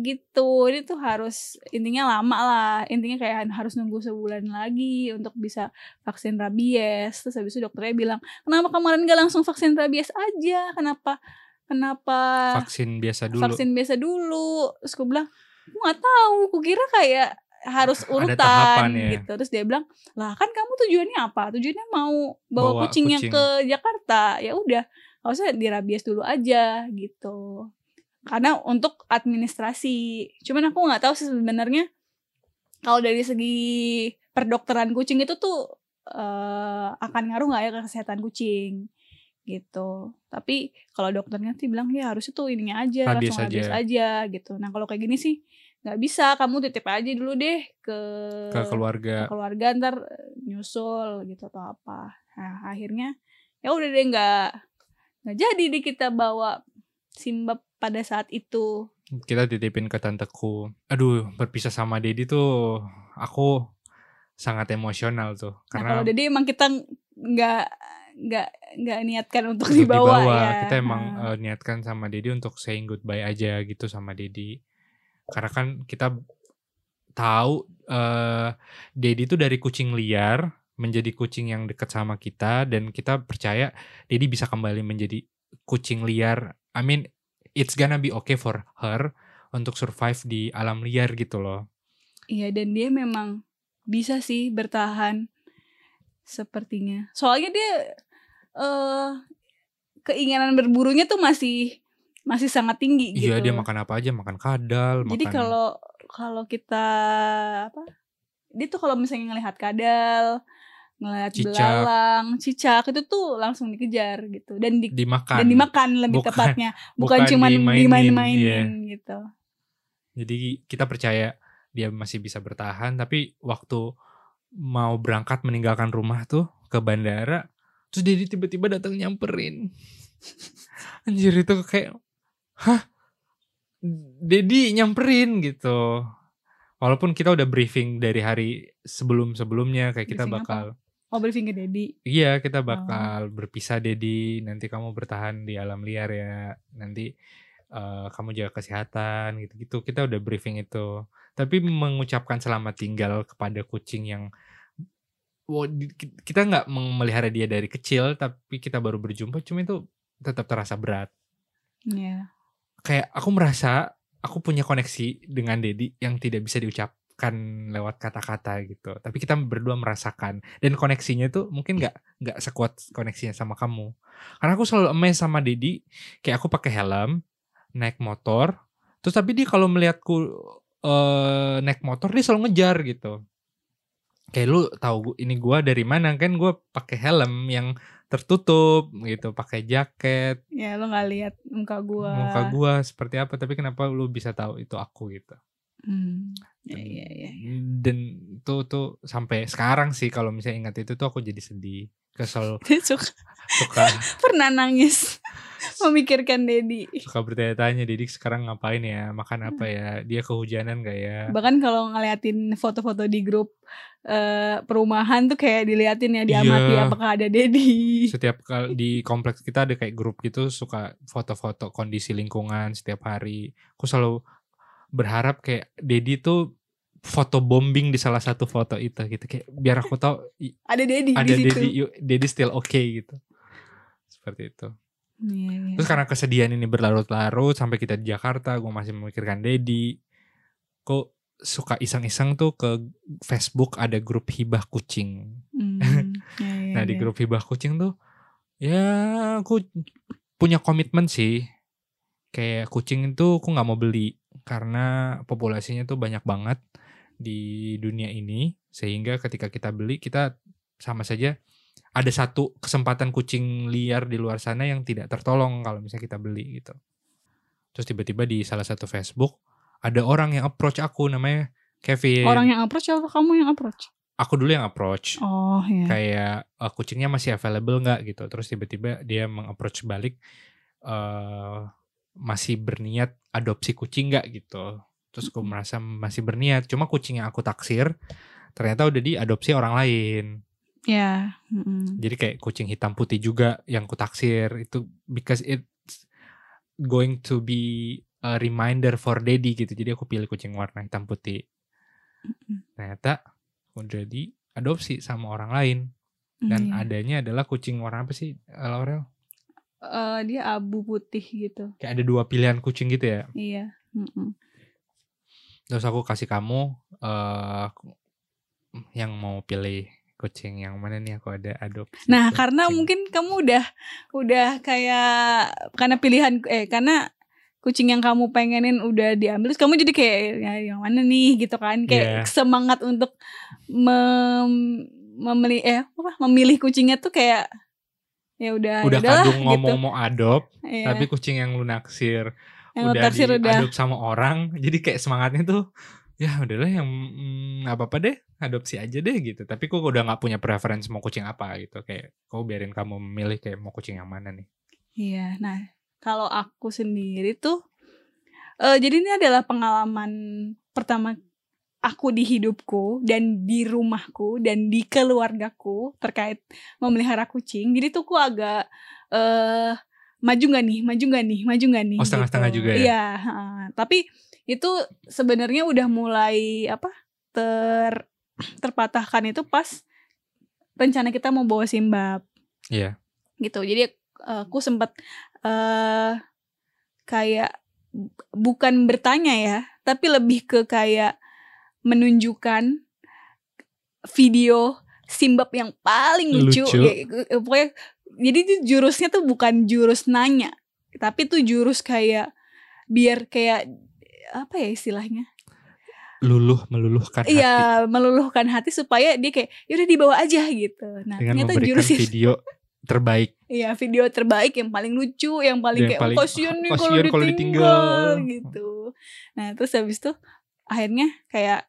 gitu. Ini tuh harus intinya lama lah. Intinya kayak harus nunggu sebulan lagi untuk bisa vaksin rabies. Terus habis itu dokternya bilang, kenapa kemarin gak langsung vaksin rabies aja? Kenapa? Kenapa Vaksin biasa dulu. vaksin biasa dulu? Terus aku bilang, aku nggak tahu. Aku kira kayak harus urutan tahapan ya. gitu. Terus dia bilang, lah kan kamu tujuannya apa? Tujuannya mau bawa, Bawa kucingnya kucing. ke Jakarta. Ya udah, nggak usah dirabies dulu aja gitu karena untuk administrasi cuman aku nggak tahu sih sebenarnya kalau dari segi perdokteran kucing itu tuh eh, akan ngaruh nggak ya ke kesehatan kucing gitu tapi kalau dokternya sih bilang ya harusnya tuh ininya aja Rabies langsung rabies aja. aja gitu nah kalau kayak gini sih nggak bisa kamu titip aja dulu deh ke ke keluarga. ke keluarga ntar nyusul gitu atau apa nah akhirnya ya udah deh nggak nggak jadi deh kita bawa Simba pada saat itu Kita titipin ke tanteku. Aduh, berpisah sama Dedi tuh aku sangat emosional tuh nah kalau karena Dede emang kita nggak nggak nggak niatkan untuk, untuk dibawa, dibawa. ya Kita emang Nah, eh, niatkan sama Dedi untuk saying goodbye aja gitu sama Dedi. Karena kan kita tahu eh Dedi tuh dari kucing liar menjadi kucing yang dekat sama kita dan kita percaya Dedi bisa kembali menjadi kucing liar. I mean it's gonna be okay for her untuk survive di alam liar gitu loh. iya dan dia memang bisa sih bertahan sepertinya soalnya dia eh keinginan berburunya tuh masih masih sangat tinggi gitu Iya dia makan apa aja, makan kadal, Jadi makan kalau kalau kita apa? Dia tuh kalau misalnya ngelihat kadal, ngelihat Cicak. belalang, cicak itu tuh langsung dikejar gitu dan di, dimakan. dan dimakan lebih Bukan- tepatnya, bukan, bukan cuman dimain-mainin gitu. Jadi kita percaya dia masih bisa bertahan, tapi waktu mau berangkat meninggalkan rumah tuh ke bandara, terus dia tiba-tiba datang nyamperin. Anjir itu kayak, hah? Dedi nyamperin gitu. Walaupun kita udah briefing dari hari sebelum-sebelumnya kayak kita Briefing apa? bakal Oh briefing ke Dedi. Iya, kita bakal berpisah Dedi. Nanti kamu bertahan di alam liar ya. Nanti eh, kamu jaga kesehatan gitu-gitu kita udah briefing itu tapi mengucapkan selamat tinggal kepada kucing yang kita nggak memelihara dia dari kecil tapi kita baru berjumpa cuma itu tetap terasa berat Iya. Kayak aku merasa aku punya koneksi dengan Dedi yang tidak bisa diucapkan lewat kata-kata gitu. Tapi kita berdua merasakan dan koneksinya tuh mungkin nggak nggak sekuat koneksinya sama kamu. Karena aku selalu amazed sama Dedi, kayak aku pakai helm, naik motor, terus tapi dia kalau melihatku eh naik motor dia selalu ngejar gitu. Kayak lu tahu ini gua dari mana kan gua pakai helm yang tertutup gitu, pakai jaket, Ya lo nggak lihat muka gua. muka gua seperti apa tapi kenapa lu bisa tahu itu aku gitu Hmm. Ya, iya, iya. dan tuh tuh sampai sekarang sih kalau misalnya ingat itu tuh aku jadi sedih kesel. Suka suka. pernah nangis memikirkan Dedi. suka bertanya-tanya Didik sekarang ngapain ya? Makan apa ya? Dia kehujanan gak ya? Bahkan kalau ngeliatin foto-foto di grup eh, perumahan tuh kayak diliatin ya diamati Iya. apakah ada Dedi. setiap kali di kompleks kita ada kayak grup gitu suka foto-foto kondisi lingkungan setiap hari. Aku selalu berharap kayak Dedi tuh foto bombing di salah satu foto itu gitu. Kayak biar aku tahu Ada Dedi ada di situ. Dedi Dedi still okay gitu. Seperti itu. Iya, iya. terus karena kesedihan ini berlarut-larut sampai kita di Jakarta gue masih memikirkan Dedi kok suka iseng-iseng tuh ke Facebook ada grup hibah kucing. Hmm, iya, iya, nah di iya. grup hibah kucing tuh ya aku punya komitmen sih. Kayak kucing itu aku nggak mau beli karena populasinya tuh banyak banget di dunia ini sehingga ketika kita beli kita sama saja ada satu kesempatan kucing liar di luar sana yang tidak tertolong kalau misalnya kita beli gitu. Terus tiba-tiba di salah satu Facebook ada orang yang approach aku namanya Kevin. Orang yang approach apa? Kamu yang approach? aku dulu yang approach. Oh iya. kayak eh, kucingnya masih available nggak gitu. Terus tiba-tiba dia mengapproach balik eh masih berniat adopsi kucing nggak gitu terus aku merasa masih berniat cuma kucing yang aku taksir ternyata udah diadopsi orang lain Ya. mm-mm. jadi kayak kucing hitam putih juga yang ku taksir itu because it's going to be a reminder for daddy gitu jadi aku pilih kucing warna hitam putih ternyata udah diadopsi sama orang lain dan Iya. adanya adalah kucing warna apa sih eh, Laurel? Eh, dia abu putih gitu. Kayak ada dua pilihan kucing gitu ya. Iya. mm-mm. Terus aku kasih kamu eh yang mau pilih kucing yang mana nih aku ada adopsi. Nah, karena kucing. mungkin kamu udah udah kayak karena pilihan eh karena kucing yang kamu pengenin udah diambil terus kamu jadi kayak ya yang mana nih gitu kan kayak Iya. semangat untuk mem, memilih eh apa memilih kucingnya tuh kayak ya udah udah ya kadung ngomong mau adop, Iya. tapi kucing yang lu naksir yang udah taksir udah sama orang, jadi kayak semangatnya tuh ya udahlah yang mm, apa-apa deh adopsi aja deh gitu. Tapi kok udah nggak punya preference mau kucing apa gitu kayak kau biarin kamu memilih kayak mau kucing yang mana nih. Iya, nah kalau aku sendiri tuh, eh jadi ini adalah pengalaman pertama aku di hidupku dan di rumahku dan di keluargaku terkait memelihara kucing. Jadi tuh aku agak eh maju nggak nih, maju nggak nih, maju nggak nih. Oh, setengah-setengah gitu. juga ya? Iya, heeh. tapi itu sebenarnya udah mulai apa ter terpatahkan itu pas rencana kita mau bawa simbab Iya. gitu jadi eh, aku sempat eh kayak bu- bukan bertanya ya tapi lebih ke kayak menunjukkan video simbab yang paling lucu, Lucu. Ya, pokoknya jadi itu jurusnya tuh bukan jurus nanya tapi tuh jurus kayak biar kayak apa ya istilahnya Luluh meluluhkan hati Iya meluluhkan hati supaya dia kayak yaudah dibawa aja gitu. Nah dengan ternyata jurus video terbaik. Iya video terbaik yang paling lucu, yang paling Yang kayak paling, oh, kasihan nih "Ah, kalau ditinggal, ditinggal." gitu. Nah terus habis itu akhirnya kayak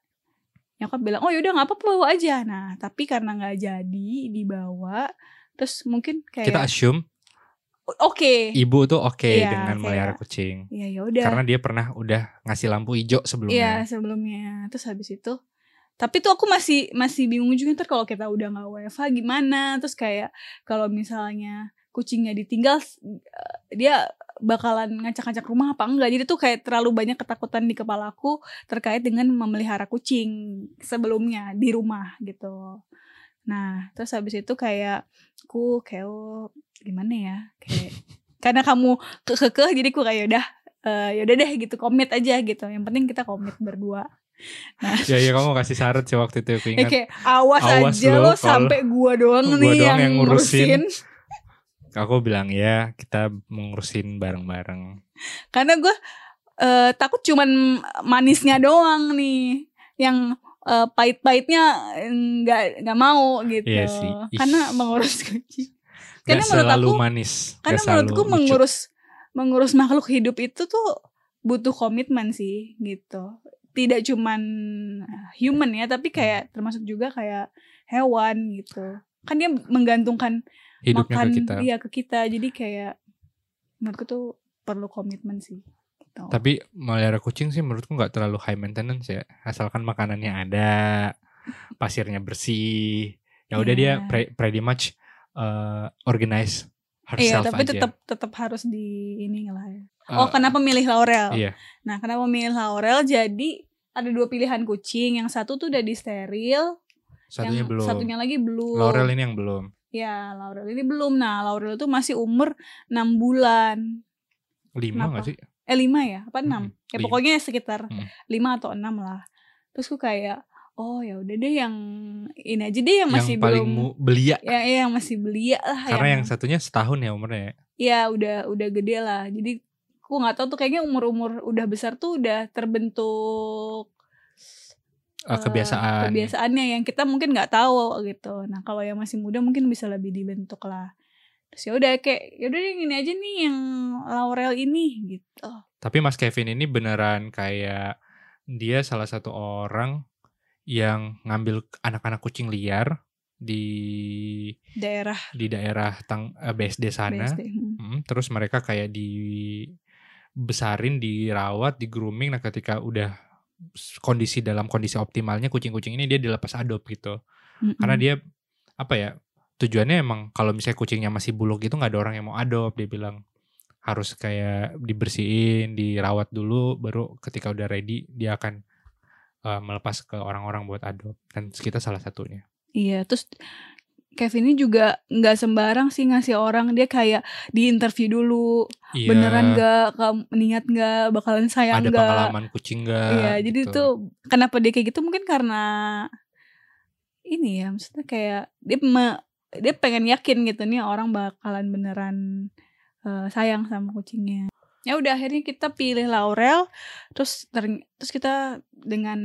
nyokap bilang oh yaudah nggak apa-apa bawa aja. Nah tapi karena nggak jadi dibawa, terus mungkin kayak Kita assume oke, ibu tuh oke Iya, dengan kayak- melihara kucing. ya ya udah. Karena dia pernah udah ngasih lampu hijau Iya sebelumnya. sebelumnya. Terus habis itu tapi tuh aku masih masih bingung juga ntar kalau kita udah nggak WFH gimana terus kayak kalau misalnya kucingnya ditinggal eh, dia bakalan ngacak-ngacak rumah apa enggak jadi tuh kayak terlalu banyak ketakutan di kepalaku terkait dengan memelihara kucing sebelumnya di rumah gitu nah terus habis itu kayak ku kayak oh, gimana ya kayak karena kamu kekeh jadi ku kayak udah uh, ya udah deh gitu komit aja gitu yang penting kita komit berdua Nah, ya ya kamu kasih syarat sih waktu itu aku ya ingat. kayak awas, Awas aja lo lo sampai gua doang gua nih doang yang, yang ngurusin. ngurusin. Aku bilang ya kita mengurusin bareng-bareng. Karena gua eh, takut cuman manisnya doang nih yang eh, pahit-pahitnya nggak nggak mau gitu. Iya sih. Ih. Karena mengurus. Gak Karena menurut aku manis. karena gak menurutku lucu. mengurus mengurus makhluk hidup itu tuh butuh komitmen sih gitu tidak cuman human ya tapi Hmm. kayak termasuk juga kayak hewan gitu kan dia menggantungkan hidupnya makan ke kita. iya ke kita jadi kayak menurutku tuh perlu komitmen sih gitu. Tapi melihara kucing sih menurutku nggak terlalu high maintenance ya. Asalkan makanannya ada, pasirnya bersih. Ya udah dia Iya. pre- pretty much uh, organize iya herself tapi aja. tetap tetap harus di ini lah ya Uh, oh kenapa milih laurel Iya. nah kenapa milih laurel jadi ada dua pilihan kucing yang satu tuh udah di steril Satunya yang belum. satunya lagi belum Laurel ini yang belum. Ya, Laurel ini belum. Nah, Laurel itu masih umur 6 bulan. Lima Kenapa? gak sih? Eh, 5 ya? Apa 6? Mm-mm, Ya lima. pokoknya sekitar Mm. 5 atau 6 lah. Terus aku kayak, oh ya udah deh yang ini aja deh yang Yang masih paling belum belia. ya, ya, yang masih belia lah Karena yang satunya setahun ya umurnya ya. ya udah udah gede lah. Jadi aku nggak tahu tuh kayaknya umur-umur udah besar tuh udah terbentuk Uh, kebiasaan. kebiasaannya yang kita mungkin nggak tahu gitu. Nah, kalau yang masih muda mungkin bisa lebih dibentuk lah. Terus ya udah kayak ya udah yang ini aja nih yang Laurel ini gitu. Tapi Mas Kevin ini beneran kayak dia salah satu orang yang ngambil anak-anak kucing liar di Daerah di daerah tang eh, BSD sana. BSD. Hmm. Hmm, terus mereka kayak dibesarin, dirawat, di grooming. Nah, ketika udah kondisi dalam kondisi optimalnya kucing-kucing ini dia dilepas adop gitu. Mm-mm. Karena dia apa ya? Tujuannya emang kalau misalnya kucingnya masih buluk gitu nggak ada orang yang mau adop, dia bilang harus kayak dibersihin, dirawat dulu baru ketika udah ready dia akan eh, melepas ke orang-orang buat adop. Dan kita salah satunya. Iya, terus Kevin ini juga nggak sembarang sih ngasih orang dia kayak di interview dulu Iya, beneran nggak niat nggak bakalan sayang ada nggak pengalaman kucing nggak? iya jadi gitu. tuh kenapa dia kayak gitu mungkin karena ini ya maksudnya kayak dia me- dia pengen yakin gitu nih orang bakalan beneran eh, sayang sama kucingnya. Ya udah akhirnya kita pilih Laurel terus terus kita dengan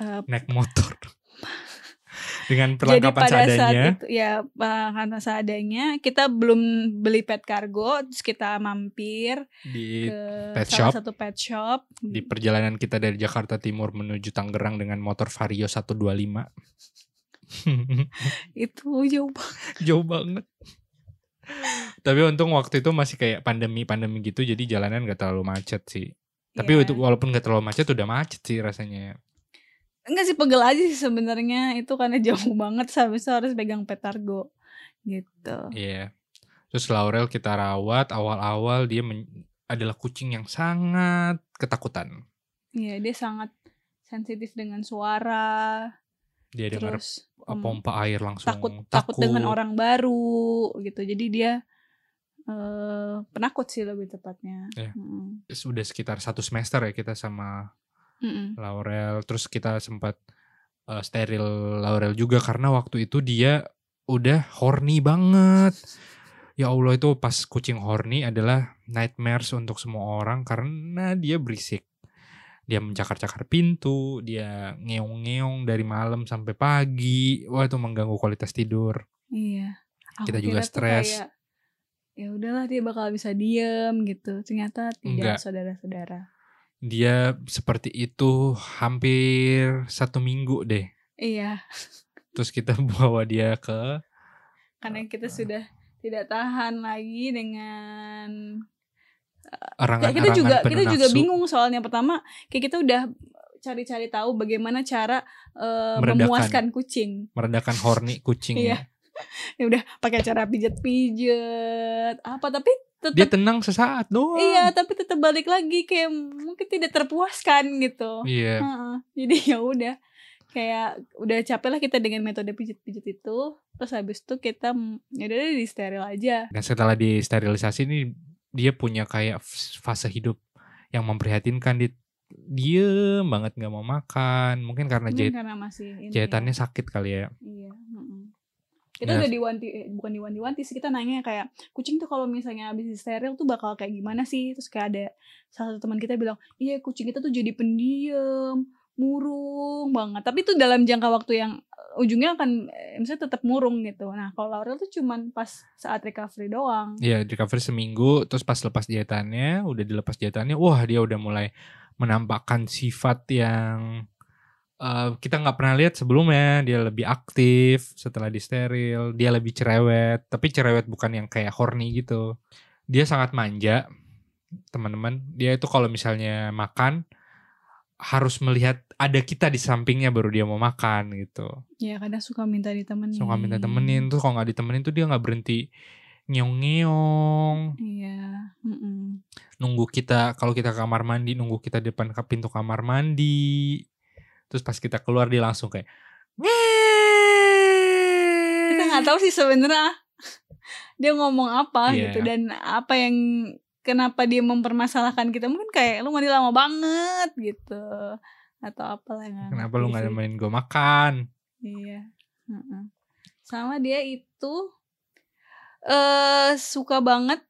eh, naik motor. Dengan Jadi perlengkapan pada saat seadanya. itu ya karena seadanya kita belum beli pet cargo terus kita mampir di ke pet salah shop. satu pet shop. Di perjalanan kita dari Jakarta Timur menuju Tangerang dengan motor Vario 125 itu jauh banget. Jauh banget. Tapi untung waktu itu masih kayak pandemi-pandemi gitu jadi jalanan gak terlalu macet sih. Tapi itu walaupun gak terlalu macet udah macet sih rasanya. Enggak sih pegel aja sih sebenarnya. Itu karena jauh banget habis itu harus pegang pet cargo gitu. Iya. Terus Laurel kita rawat awal-awal dia adalah kucing yang sangat ketakutan. Iya dia sangat sensitif dengan suara dia dengar terus uh, em, pompa air langsung takut, takut dengan orang baru gitu jadi dia eh penakut sih lebih tepatnya Iya. Mm-mm. sudah sekitar satu semester ya kita sama Mm-mm. Laurel terus kita sempat uh, steril Laurel juga karena waktu itu dia udah horny banget ya Allah itu pas kucing horny adalah nightmares untuk semua orang karena dia berisik dia mencakar-cakar pintu dia ngeong-ngeong dari malam sampai pagi wah itu mengganggu kualitas tidur Iya. Aku Kita juga stres. Ya udahlah dia bakal bisa diem gitu. Ternyata tidak saudara-saudara. dia seperti itu hampir satu minggu deh Iya, terus kita bawa dia ke karena kita sudah tidak tahan lagi dengan kayak erangan-erangan kita juga kita juga nafsu. bingung soalnya pertama kayak kita udah cari-cari tahu bagaimana cara Meredakan. memuaskan kucing. meredakan horny kucingnya. Iya. ya udah pakai cara pijet-pijet apa tapi Dia tetap tenang sesaat doang. iya tapi tetap balik lagi kayak mungkin tidak terpuaskan gitu Iya. Heeh. jadi ya udah kayak udah capek lah kita dengan metode pijet-pijet itu terus habis itu kita ya udah di steril aja Dan setelah disterilisasi ini dia punya kayak fase hidup yang memprihatinkan dia diem banget nggak mau makan mungkin karena Mungkin jahit karena masih ini jahitannya ya. sakit kali ya Iya. mm-mm. Kita Ya. udah diwanti, eh, bukan diwanti-wanti sih kita nanya kayak kucing tuh kalau misalnya habis steril tuh bakal kayak gimana sih? Terus kayak ada salah satu teman kita bilang, iya kucing kita tuh jadi pendiam, murung banget. Tapi itu dalam jangka waktu yang eh, ujungnya akan eh, misalnya tetap murung gitu. Nah kalau Laurel tuh cuman pas saat recovery doang. ya recover seminggu terus pas lepas jahitannya udah dilepas jahitannya wah dia udah mulai menampakkan sifat yang eh, kita nggak pernah lihat sebelumnya dia lebih aktif setelah di steril dia lebih cerewet tapi cerewet bukan yang kayak horny gitu dia sangat manja teman-teman dia itu kalau misalnya makan harus melihat ada kita di sampingnya baru dia mau makan gitu Ya kadang suka minta ditemenin. suka minta temenin tuh kalau nggak ditemenin tuh dia nggak berhenti ngeong-ngeong Iya. mm-mm. nunggu kita kalau kita ke kamar mandi nunggu kita depan ke pintu kamar mandi terus pas kita keluar dia langsung kayak kita nggak tahu sih sebenarnya dia ngomong apa Iya. gitu dan apa yang kenapa dia mempermasalahkan kita? Mungkin kayak lu mandi lama banget gitu. Atau apalah yang kenapa lu nggak nemenin gue makan? Iya Heeh. sama dia itu eh suka banget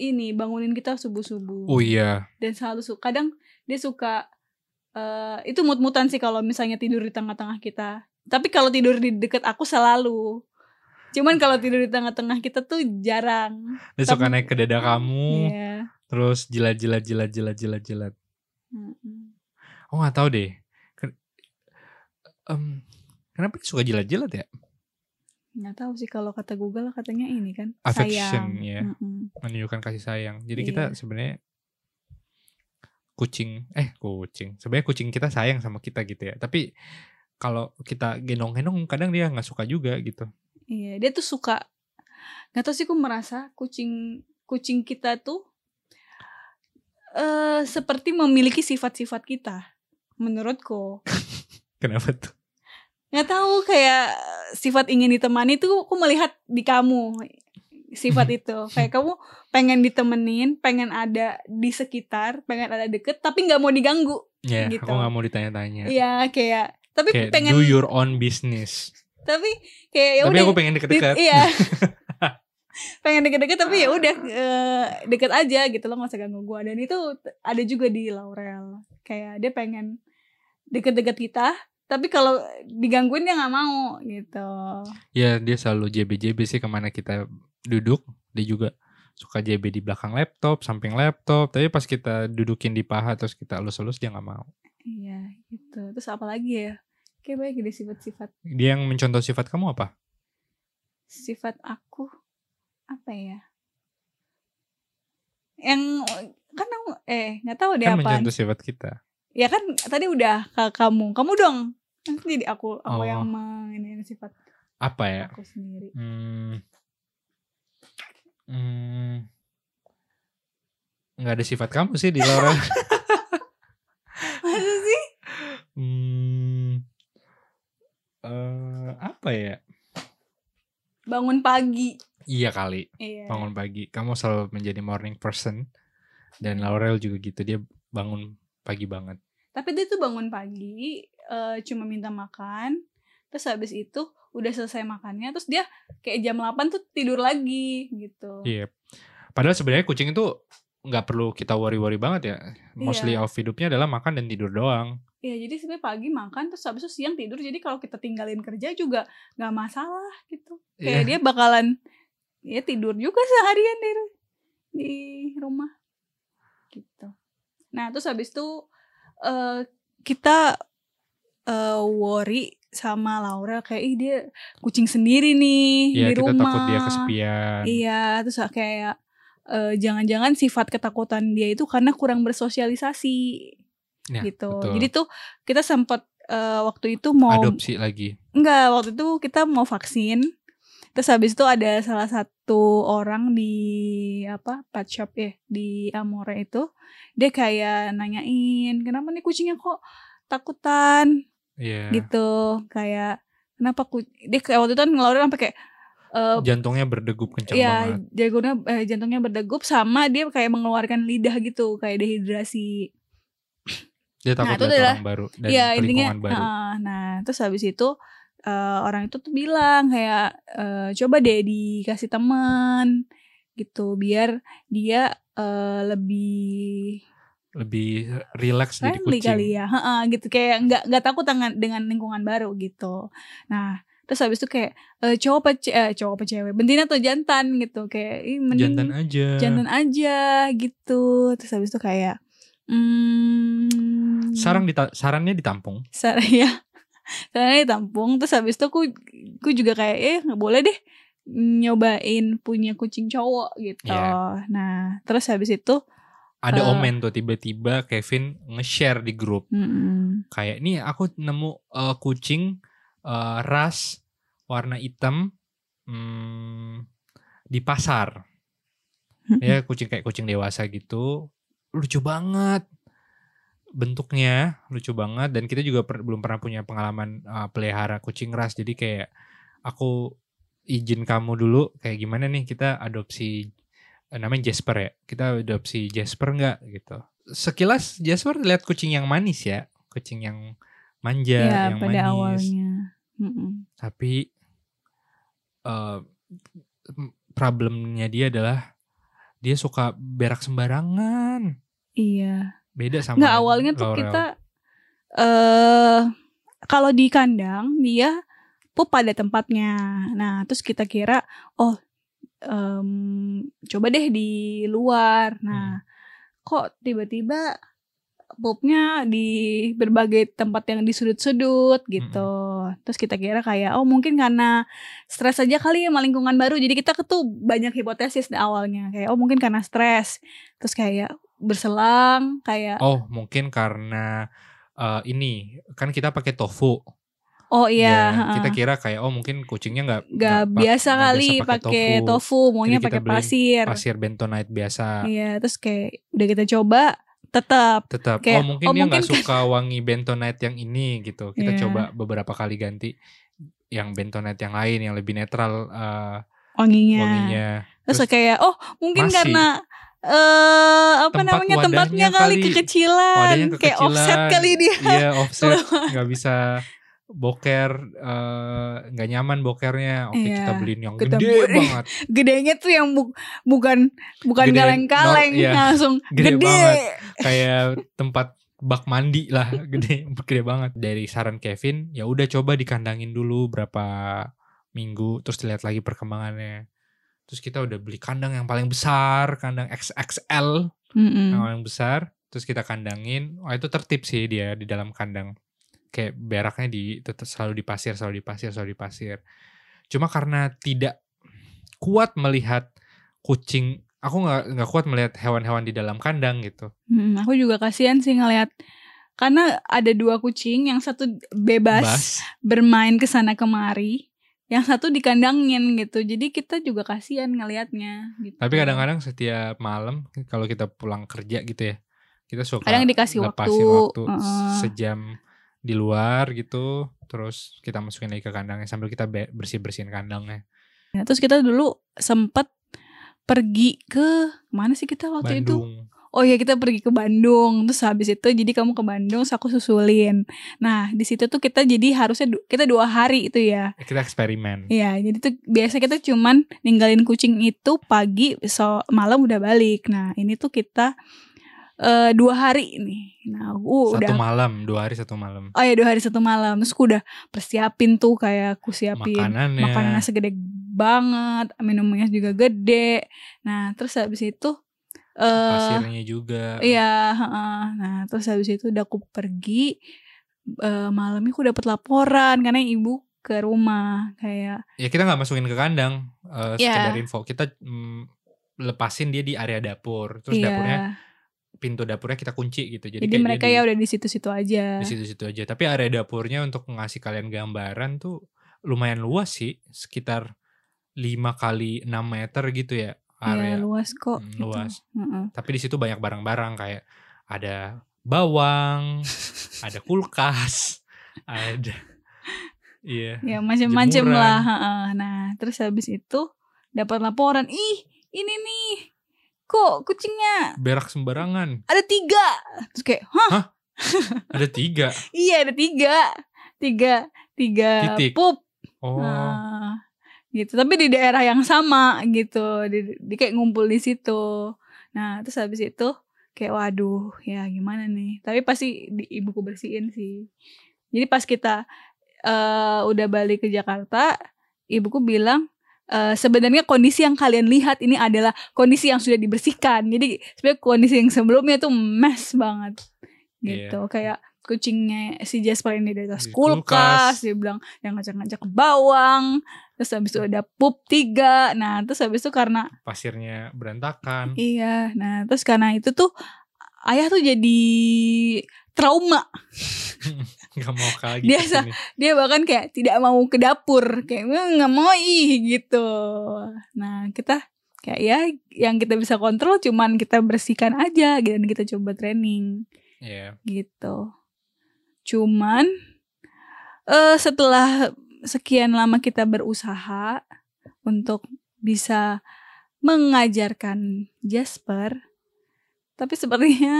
ini bangunin kita subuh subuh oh iya. Dan selalu suka kadang dia suka eh itu mut-mutan sih kalau misalnya tidur di tengah-tengah kita. Tapi kalau tidur di deket aku selalu cuman kalau tidur di tengah-tengah kita tuh jarang dia suka naik ke dada kamu Iya. terus jilat jilat jilat jilat jilat jilat Mm-mm. oh nggak tahu deh Ken- em, kenapa dia suka jilat jilat ya nggak tahu sih kalau kata Google katanya ini kan Affection, sayang ya. Mm-mm. menunjukkan kasih sayang jadi kita Iya. sebenarnya kucing eh kucing sebenarnya kucing kita sayang sama kita gitu ya tapi kalau kita gendong-gendong kadang dia nggak suka juga gitu iya dia tuh suka nggak tahu sih aku merasa kucing kucing kita tuh eh seperti memiliki sifat-sifat kita menurutku. Kenapa tuh? Nggak tahu kayak sifat ingin ditemani tuh aku melihat di kamu sifat itu. Kayak kamu pengen ditemenin pengen ada di sekitar pengen ada deket tapi nggak mau diganggu ya Gitu. aku nggak mau ditanya-tanya. Iya kayak tapi kayak pengen do your own business tapi kayak ya tapi udah aku pengen di- deket-deket. Iya. Pengen deket-deket tapi ya udah eh, deket aja gitu loh nggak usah ganggu gue dan itu ada juga di Laurel. Kayak dia pengen deket-deket kita tapi kalau digangguin dia nggak mau gitu. Ya dia selalu JB-JB sih ke mana kita duduk. Dia juga suka JB di belakang laptop samping laptop. Tapi pas kita dudukin di paha terus kita elus-elus dia nggak mau. Iya gitu. Terus apa lagi ya kayak banyak deh sifat-sifat dia yang mencontoh sifat kamu apa sifat aku apa ya yang kan aku eh nggak tahu deh kan apa mencontoh sifat kita ya kan tadi udah ke kamu kamu dong nanti jadi aku aku Oh. yang mengini sifat apa ya aku sendiri Hmm. Hmm. Nggak ada sifat kamu sih di Laura. masa sih hmm. Eh, apa ya? bangun pagi Iya kali, iya bangun pagi. Kamu selalu menjadi morning person. Dan Laurel juga gitu, dia bangun pagi banget. tapi dia tuh bangun pagi eh, cuma minta makan terus habis itu udah selesai makannya terus dia kayak jam 8 tuh tidur lagi gitu Iya. Padahal sebenarnya kucing itu nggak perlu kita worry-worry banget ya. Mostly Iya. off hidupnya adalah makan dan tidur doang. Iya jadi sebenarnya pagi makan terus habis itu siang tidur jadi kalau kita tinggalin kerja juga nggak masalah gitu kayak Iya. dia bakalan ya tidur juga seharian di di rumah gitu nah terus habis itu eh, kita eh, worry sama Laura kayak ih dia kucing sendiri nih Iya, di kita rumah takut dia kesepian. iya terus kayak eh, jangan-jangan sifat ketakutan dia itu karena kurang bersosialisasi Ya, gitu. betul. Jadi tuh kita sempat eh, waktu itu mau Adopsi lagi. enggak waktu itu kita mau vaksin. terus habis itu ada salah satu orang di apa pet shop ya di Amore itu dia kayak nanyain kenapa nih kucingnya kok takutan Iya. gitu kayak kenapa ku dia kayak waktu itu kan ngeluarin sampai kayak eh, Jantungnya berdegup kencang Iya, banget. jantungnya eh, jantungnya berdegup sama dia kayak mengeluarkan lidah gitu, kayak dehidrasi. Dia takut itu lihat adalah- orang baru dan Iya, intinya baru. heeh. nah, terus habis itu eh, orang itu tuh bilang kayak eh, coba deh dikasih teman gitu biar dia eh, lebih Lebih relax jadi kucing. kali ya, heeh, gitu kayak nggak nggak takut dengan dengan lingkungan baru gitu. Nah, terus habis itu kayak eh, cowok apa ce- eh, cowok apa cewek, betina atau jantan gitu kayak ih, mending Jantan aja. jantan aja gitu terus habis itu kayak hmm, Sarang dita- sarannya ditampung. sar ya sarannya ditampung terus habis itu aku aku juga kayak eh nggak boleh deh nyobain punya kucing cowok gitu Iya. nah terus habis itu Ada Eh. omen tuh tiba-tiba Kevin nge-share di grup mm, kayak ini aku nemu eh, kucing eh, ras warna hitam hmm, di pasar. Ya kucing kayak kucing dewasa gitu. Lucu banget bentuknya, lucu banget dan kita juga per- belum pernah punya pengalaman eh, pelihara kucing ras. Jadi kayak aku izin kamu dulu kayak gimana nih kita adopsi eh, namanya Jasper ya. Kita adopsi Jasper nggak gitu. Sekilas Jasper lihat kucing yang manis ya, kucing yang manja, ya yang pada manis awalnya Mm-mm. tapi eh, problemnya dia adalah dia suka berak sembarangan iya beda sama nggak awalnya tuh Laurel. kita eh kalau di kandang dia pup pada tempatnya. Nah terus kita kira oh em, coba deh di luar. Nah kok tiba-tiba pupnya di berbagai tempat yang di sudut-sudut gitu. Terus kita kira kayak oh mungkin karena stres aja kali ya sama lingkungan baru. Jadi kita tuh banyak hipotesis di awalnya kayak oh mungkin karena stres. Terus kayak berselang kayak oh mungkin karena eh, ini kan kita pakai tofu Oh iya, Ya, kita kira kayak oh mungkin kucingnya nggak Gak pa- biasa nggak kali pakai tofu, maunya Jadi kita pakai pasir. pasir bentonite biasa Iya, terus kayak udah kita coba tetap tetap Kayak, oh mungkin oh, dia nggak kan- suka wangi bentonite yang ini gitu kita Iya. coba beberapa kali ganti yang bentonite yang lain yang lebih netral eh, wanginya. wanginya Terus, Terus kayak oh mungkin masih. karena eh apa Tempat namanya tempatnya kali, kali. kekecilan, Wadahnya kayak kekecilan. offset kali dia. Iya offset nggak bisa boker eh, nggak nyaman bokernya oke Iya, kita beliin yang kita gede beli. banget Gedenya tuh yang bu- bukan bukan kaleng-kaleng, nor- iya. langsung Gede gede. banget. kayak tempat bak mandi lah gede gede banget dari saran Kevin ya udah coba dikandangin dulu berapa minggu terus dilihat lagi perkembangannya terus kita udah beli kandang yang paling besar kandang XXL Mm-mm. yang paling besar terus kita kandangin wah itu tertib sih dia di dalam kandang kayak beraknya di tetap selalu di pasir selalu di pasir selalu di pasir cuma karena tidak kuat melihat kucing aku nggak nggak kuat melihat hewan-hewan di dalam kandang gitu Mm, aku juga kasihan sih ngelihat karena ada dua kucing, yang satu bebas Bas, bermain ke sana kemari, yang satu dikandangin gitu. Jadi kita juga kasihan ngelihatnya gitu. tapi kadang-kadang setiap malam kalau kita pulang kerja gitu ya kita suka Kadang dikasih lepasin waktu, waktu heeh. sejam di luar gitu terus kita masukin lagi ke kandangnya sambil kita bersih bersihin kandangnya Ya, terus kita dulu sempet pergi ke mana sih kita waktu itu? Bandung Oh iya kita pergi ke Bandung. Terus habis itu jadi kamu ke Bandung, terus aku susulin. Nah di situ tuh kita jadi harusnya du- kita dua hari itu ya. kita eksperimen Iya, jadi tuh biasa kita cuman ninggalin kucing itu pagi, so malam udah balik. Nah, ini tuh kita eh dua hari nih. Nah, aku satu udah malam dua hari satu malam Oh ya dua hari satu malam. Terus aku udah persiapin tuh kayak aku siapin makanannya makanannya segede banget, minumnya juga gede. Nah, terus habis itu eh pasirnya juga Iya, heeh. Nah, terus habis itu udah aku pergi eh malamnya aku dapat laporan karena ibu ke rumah kayak ya kita nggak masukin ke kandang eh, Iya. sekedar info kita mm, lepasin dia di area dapur terus iya. dapurnya pintu dapurnya kita kunci gitu jadi, Jadi, mereka di- ya udah di situ-situ aja. di situ-situ aja. Tapi area dapurnya untuk ngasih kalian gambaran tuh lumayan luas sih, sekitar 5 kali 6 meter gitu ya Iya area. luas kok. Hmm, gitu. luas. Heeh. Tapi di situ banyak barang-barang kayak ada bawang, ada kulkas, ada iya. Ya Jemuran. lah. Nah terus habis itu dapat laporan, ih ini nih kok kucingnya Berak sembarangan. ada tiga. Terus kayak, hah? Ada tiga. Iya ada tiga, tiga, tiga Titik. pup. Oh, Nah, gitu. Tapi di daerah yang sama gitu, di, di kayak ngumpul di situ. Nah terus habis itu kayak waduh ya gimana nih. Tapi pasti di, ibuku bersihin sih. Jadi pas kita eh, udah balik ke Jakarta, ibuku bilang eh, sebenarnya kondisi yang kalian lihat ini adalah kondisi yang sudah dibersihkan. Jadi sebenarnya kondisi yang sebelumnya tuh mess banget gitu. Kayak kucingnya si Jasper ini di atas Di kulkas, kulkas. dia bilang yang ngajak-ngajak ke bawang. Terus habis itu ada pup tiga. Nah, terus habis itu karena pasirnya berantakan. iya, nah terus karena itu tuh ayah tuh jadi trauma. Gak mau lagi Dia ke sini. Dia bahkan kayak tidak mau ke dapur, kayak "Eh, nggak mau ih gitu. Nah, kita kayak ya yang kita bisa kontrol cuman kita bersihkan aja gitu, dan kita coba training Iya. gitu. Cuman eh setelah sekian lama kita berusaha untuk bisa mengajarkan Jasper, tapi sepertinya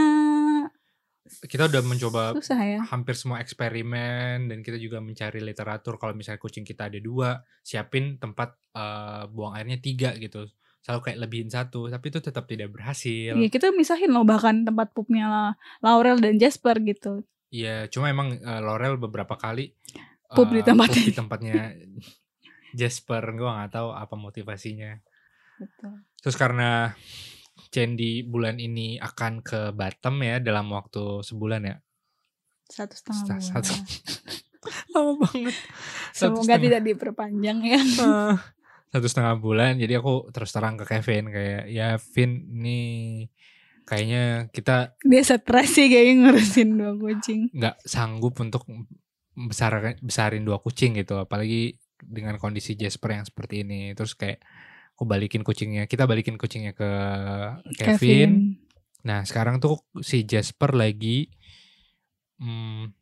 Kita udah mencoba susah ya. hampir semua eksperimen dan kita juga mencari literatur kalau misalnya kucing kita ada dua siapin tempat eh, buang airnya tiga gitu selalu kayak lebihin satu tapi itu tetap tidak berhasil Iya kita misahin loh bahkan tempat pupnya La- Laurel dan Jasper gitu. Iya cuma emang eh, Laurel beberapa kali Pup di eh, tempatnya. pup di tempatnya Jasper gue nggak tahu apa motivasinya Betul. terus karena Candy bulan ini akan ke Batam ya dalam waktu sebulan ya Satu setengah bulan. satu- lama banget Satu Semoga setengah. tidak diperpanjang ya. Ah, satu setengah bulan jadi aku terus terang ke Kevin kayak ya Vin ini kayaknya kita Dia stres sih kayaknya ngurusin dua kucing. nggak sanggup untuk besar besarin dua kucing gitu apalagi dengan kondisi Jasper yang seperti ini terus kayak aku balikin kucingnya kita balikin kucingnya ke Kevin, nah sekarang tuh si Jasper lagi hmm,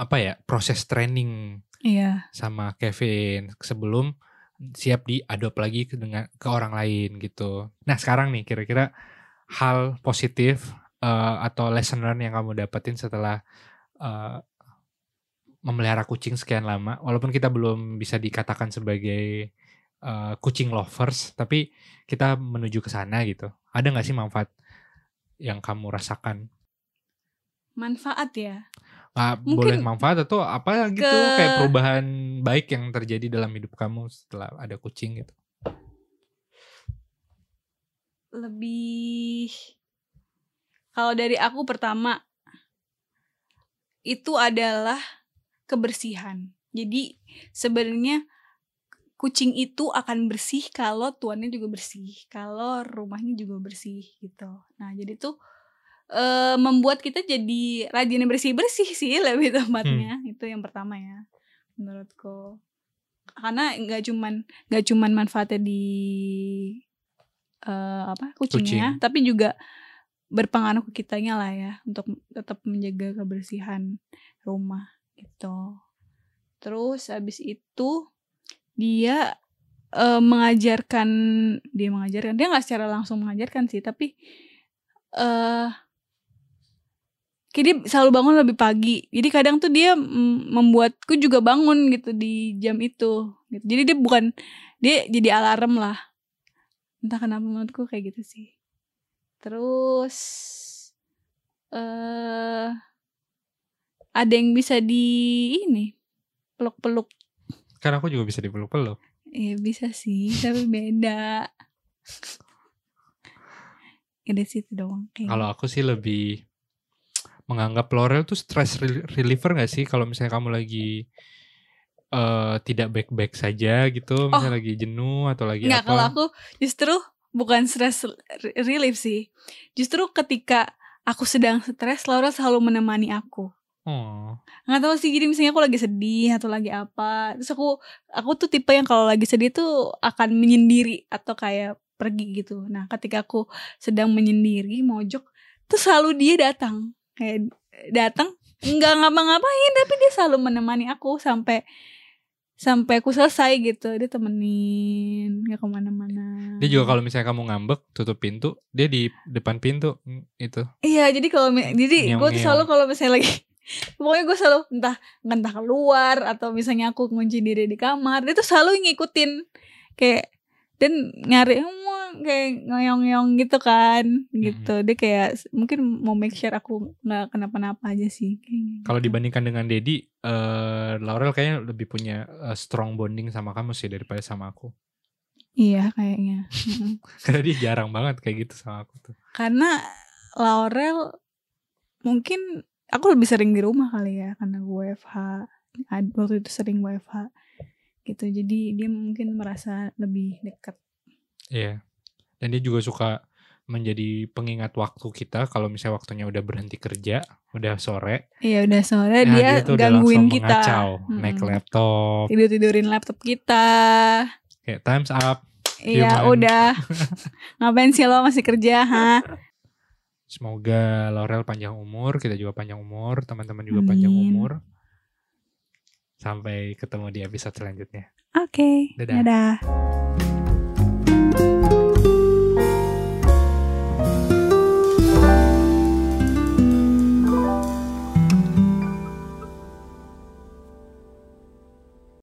apa ya proses training Iya. sama Kevin sebelum siap diadop lagi ke dengan ke orang lain gitu. Nah sekarang nih kira-kira hal positif eh, atau lesson learn yang kamu dapetin setelah eh, memelihara kucing sekian lama, walaupun kita belum bisa dikatakan sebagai eh, kucing lovers, tapi kita menuju ke sana gitu. Ada nggak sih manfaat yang kamu rasakan? Manfaat ya. Ah, Mungkin boleh manfaat atau apa gitu ke- kayak perubahan baik yang terjadi dalam hidup kamu setelah ada kucing gitu. Lebih kalau dari aku pertama itu adalah kebersihan. Jadi sebenarnya kucing itu akan bersih kalau tuannya juga bersih, kalau rumahnya juga bersih gitu. Nah, jadi tuh eh, membuat kita jadi rajin bersih-bersih sih lebih tepatnya. Itu yang pertama ya menurutku. Karena nggak cuman nggak cuman manfaatnya di eh, apa kucingnya, tapi juga berpengaruh ke kitanya lah ya untuk tetap menjaga kebersihan rumah gitu. Terus habis itu dia eh, mengajarkan dia mengajarkan dia nggak secara langsung mengajarkan sih tapi eh kayak dia selalu bangun lebih pagi. Jadi kadang tuh dia mm, membuatku juga bangun gitu di jam itu. Gitu. jadi dia bukan dia jadi alarm lah. Entah kenapa menurutku kayak gitu sih. Terus eh ada yang bisa di ini peluk-peluk Kan aku juga bisa dipeluk-peluk. Iya bisa sih, tapi beda. Ada situ doang. Kalau aku sih lebih menganggap Laurel tuh stress rel- reliever gak sih kalau misalnya kamu lagi eh tidak baik-baik saja gitu, misalnya lagi jenuh atau lagi Nggak, apa? kalau aku justru bukan stress re- relief sih. Justru ketika aku sedang stres, Laura selalu menemani aku. Oh. nggak tahu sih jadi misalnya aku lagi sedih atau lagi apa terus aku aku tuh tipe yang kalau lagi sedih tuh akan menyendiri atau kayak pergi gitu. Nah ketika aku sedang menyendiri mojok terus selalu dia datang. Kayak datang nggak ngapa-ngapain tapi dia selalu menemani aku sampai sampai aku selesai gitu. Dia temenin nggak ke mana-mana. Dia juga kalau misalnya kamu ngambek tutup pintu, dia di depan pintu mm, itu. Iya, jadi kalau jadi gue tuh selalu kalau misalnya lagi pokoknya gue selalu entah entah keluar atau misalnya aku ngunci diri di kamar, dia tuh selalu ngikutin kayak dan nyari kayak ngoyong-ngoyong gitu kan gitu dia kayak mungkin mau make sure aku nggak kenapa-napa aja sih kayak Kalau gitu. dibandingkan dengan Dedi, eh Laurel kayaknya lebih punya eh, strong bonding sama kamu sih daripada sama aku. iya kayaknya. Karena dia jarang banget kayak gitu sama aku tuh. karena Laurel mungkin aku lebih sering di rumah kali ya karena gue WFH waktu itu sering WFH gitu jadi dia mungkin merasa lebih dekat Iya. Dan dia juga suka menjadi pengingat waktu kita kalau misalnya waktunya udah berhenti kerja, udah sore. iya udah sore ya dia tuh udah gangguin langsung kita mengacau, Mm-mm. naik laptop, tidur tidurin laptop kita kayak times up. iya Human. udah ngapain sih lo masih kerja ha Semoga Laurel panjang umur, kita juga panjang umur, teman-teman juga panjang Amin. umur. Sampai ketemu di episode selanjutnya. oke Dadah. dadah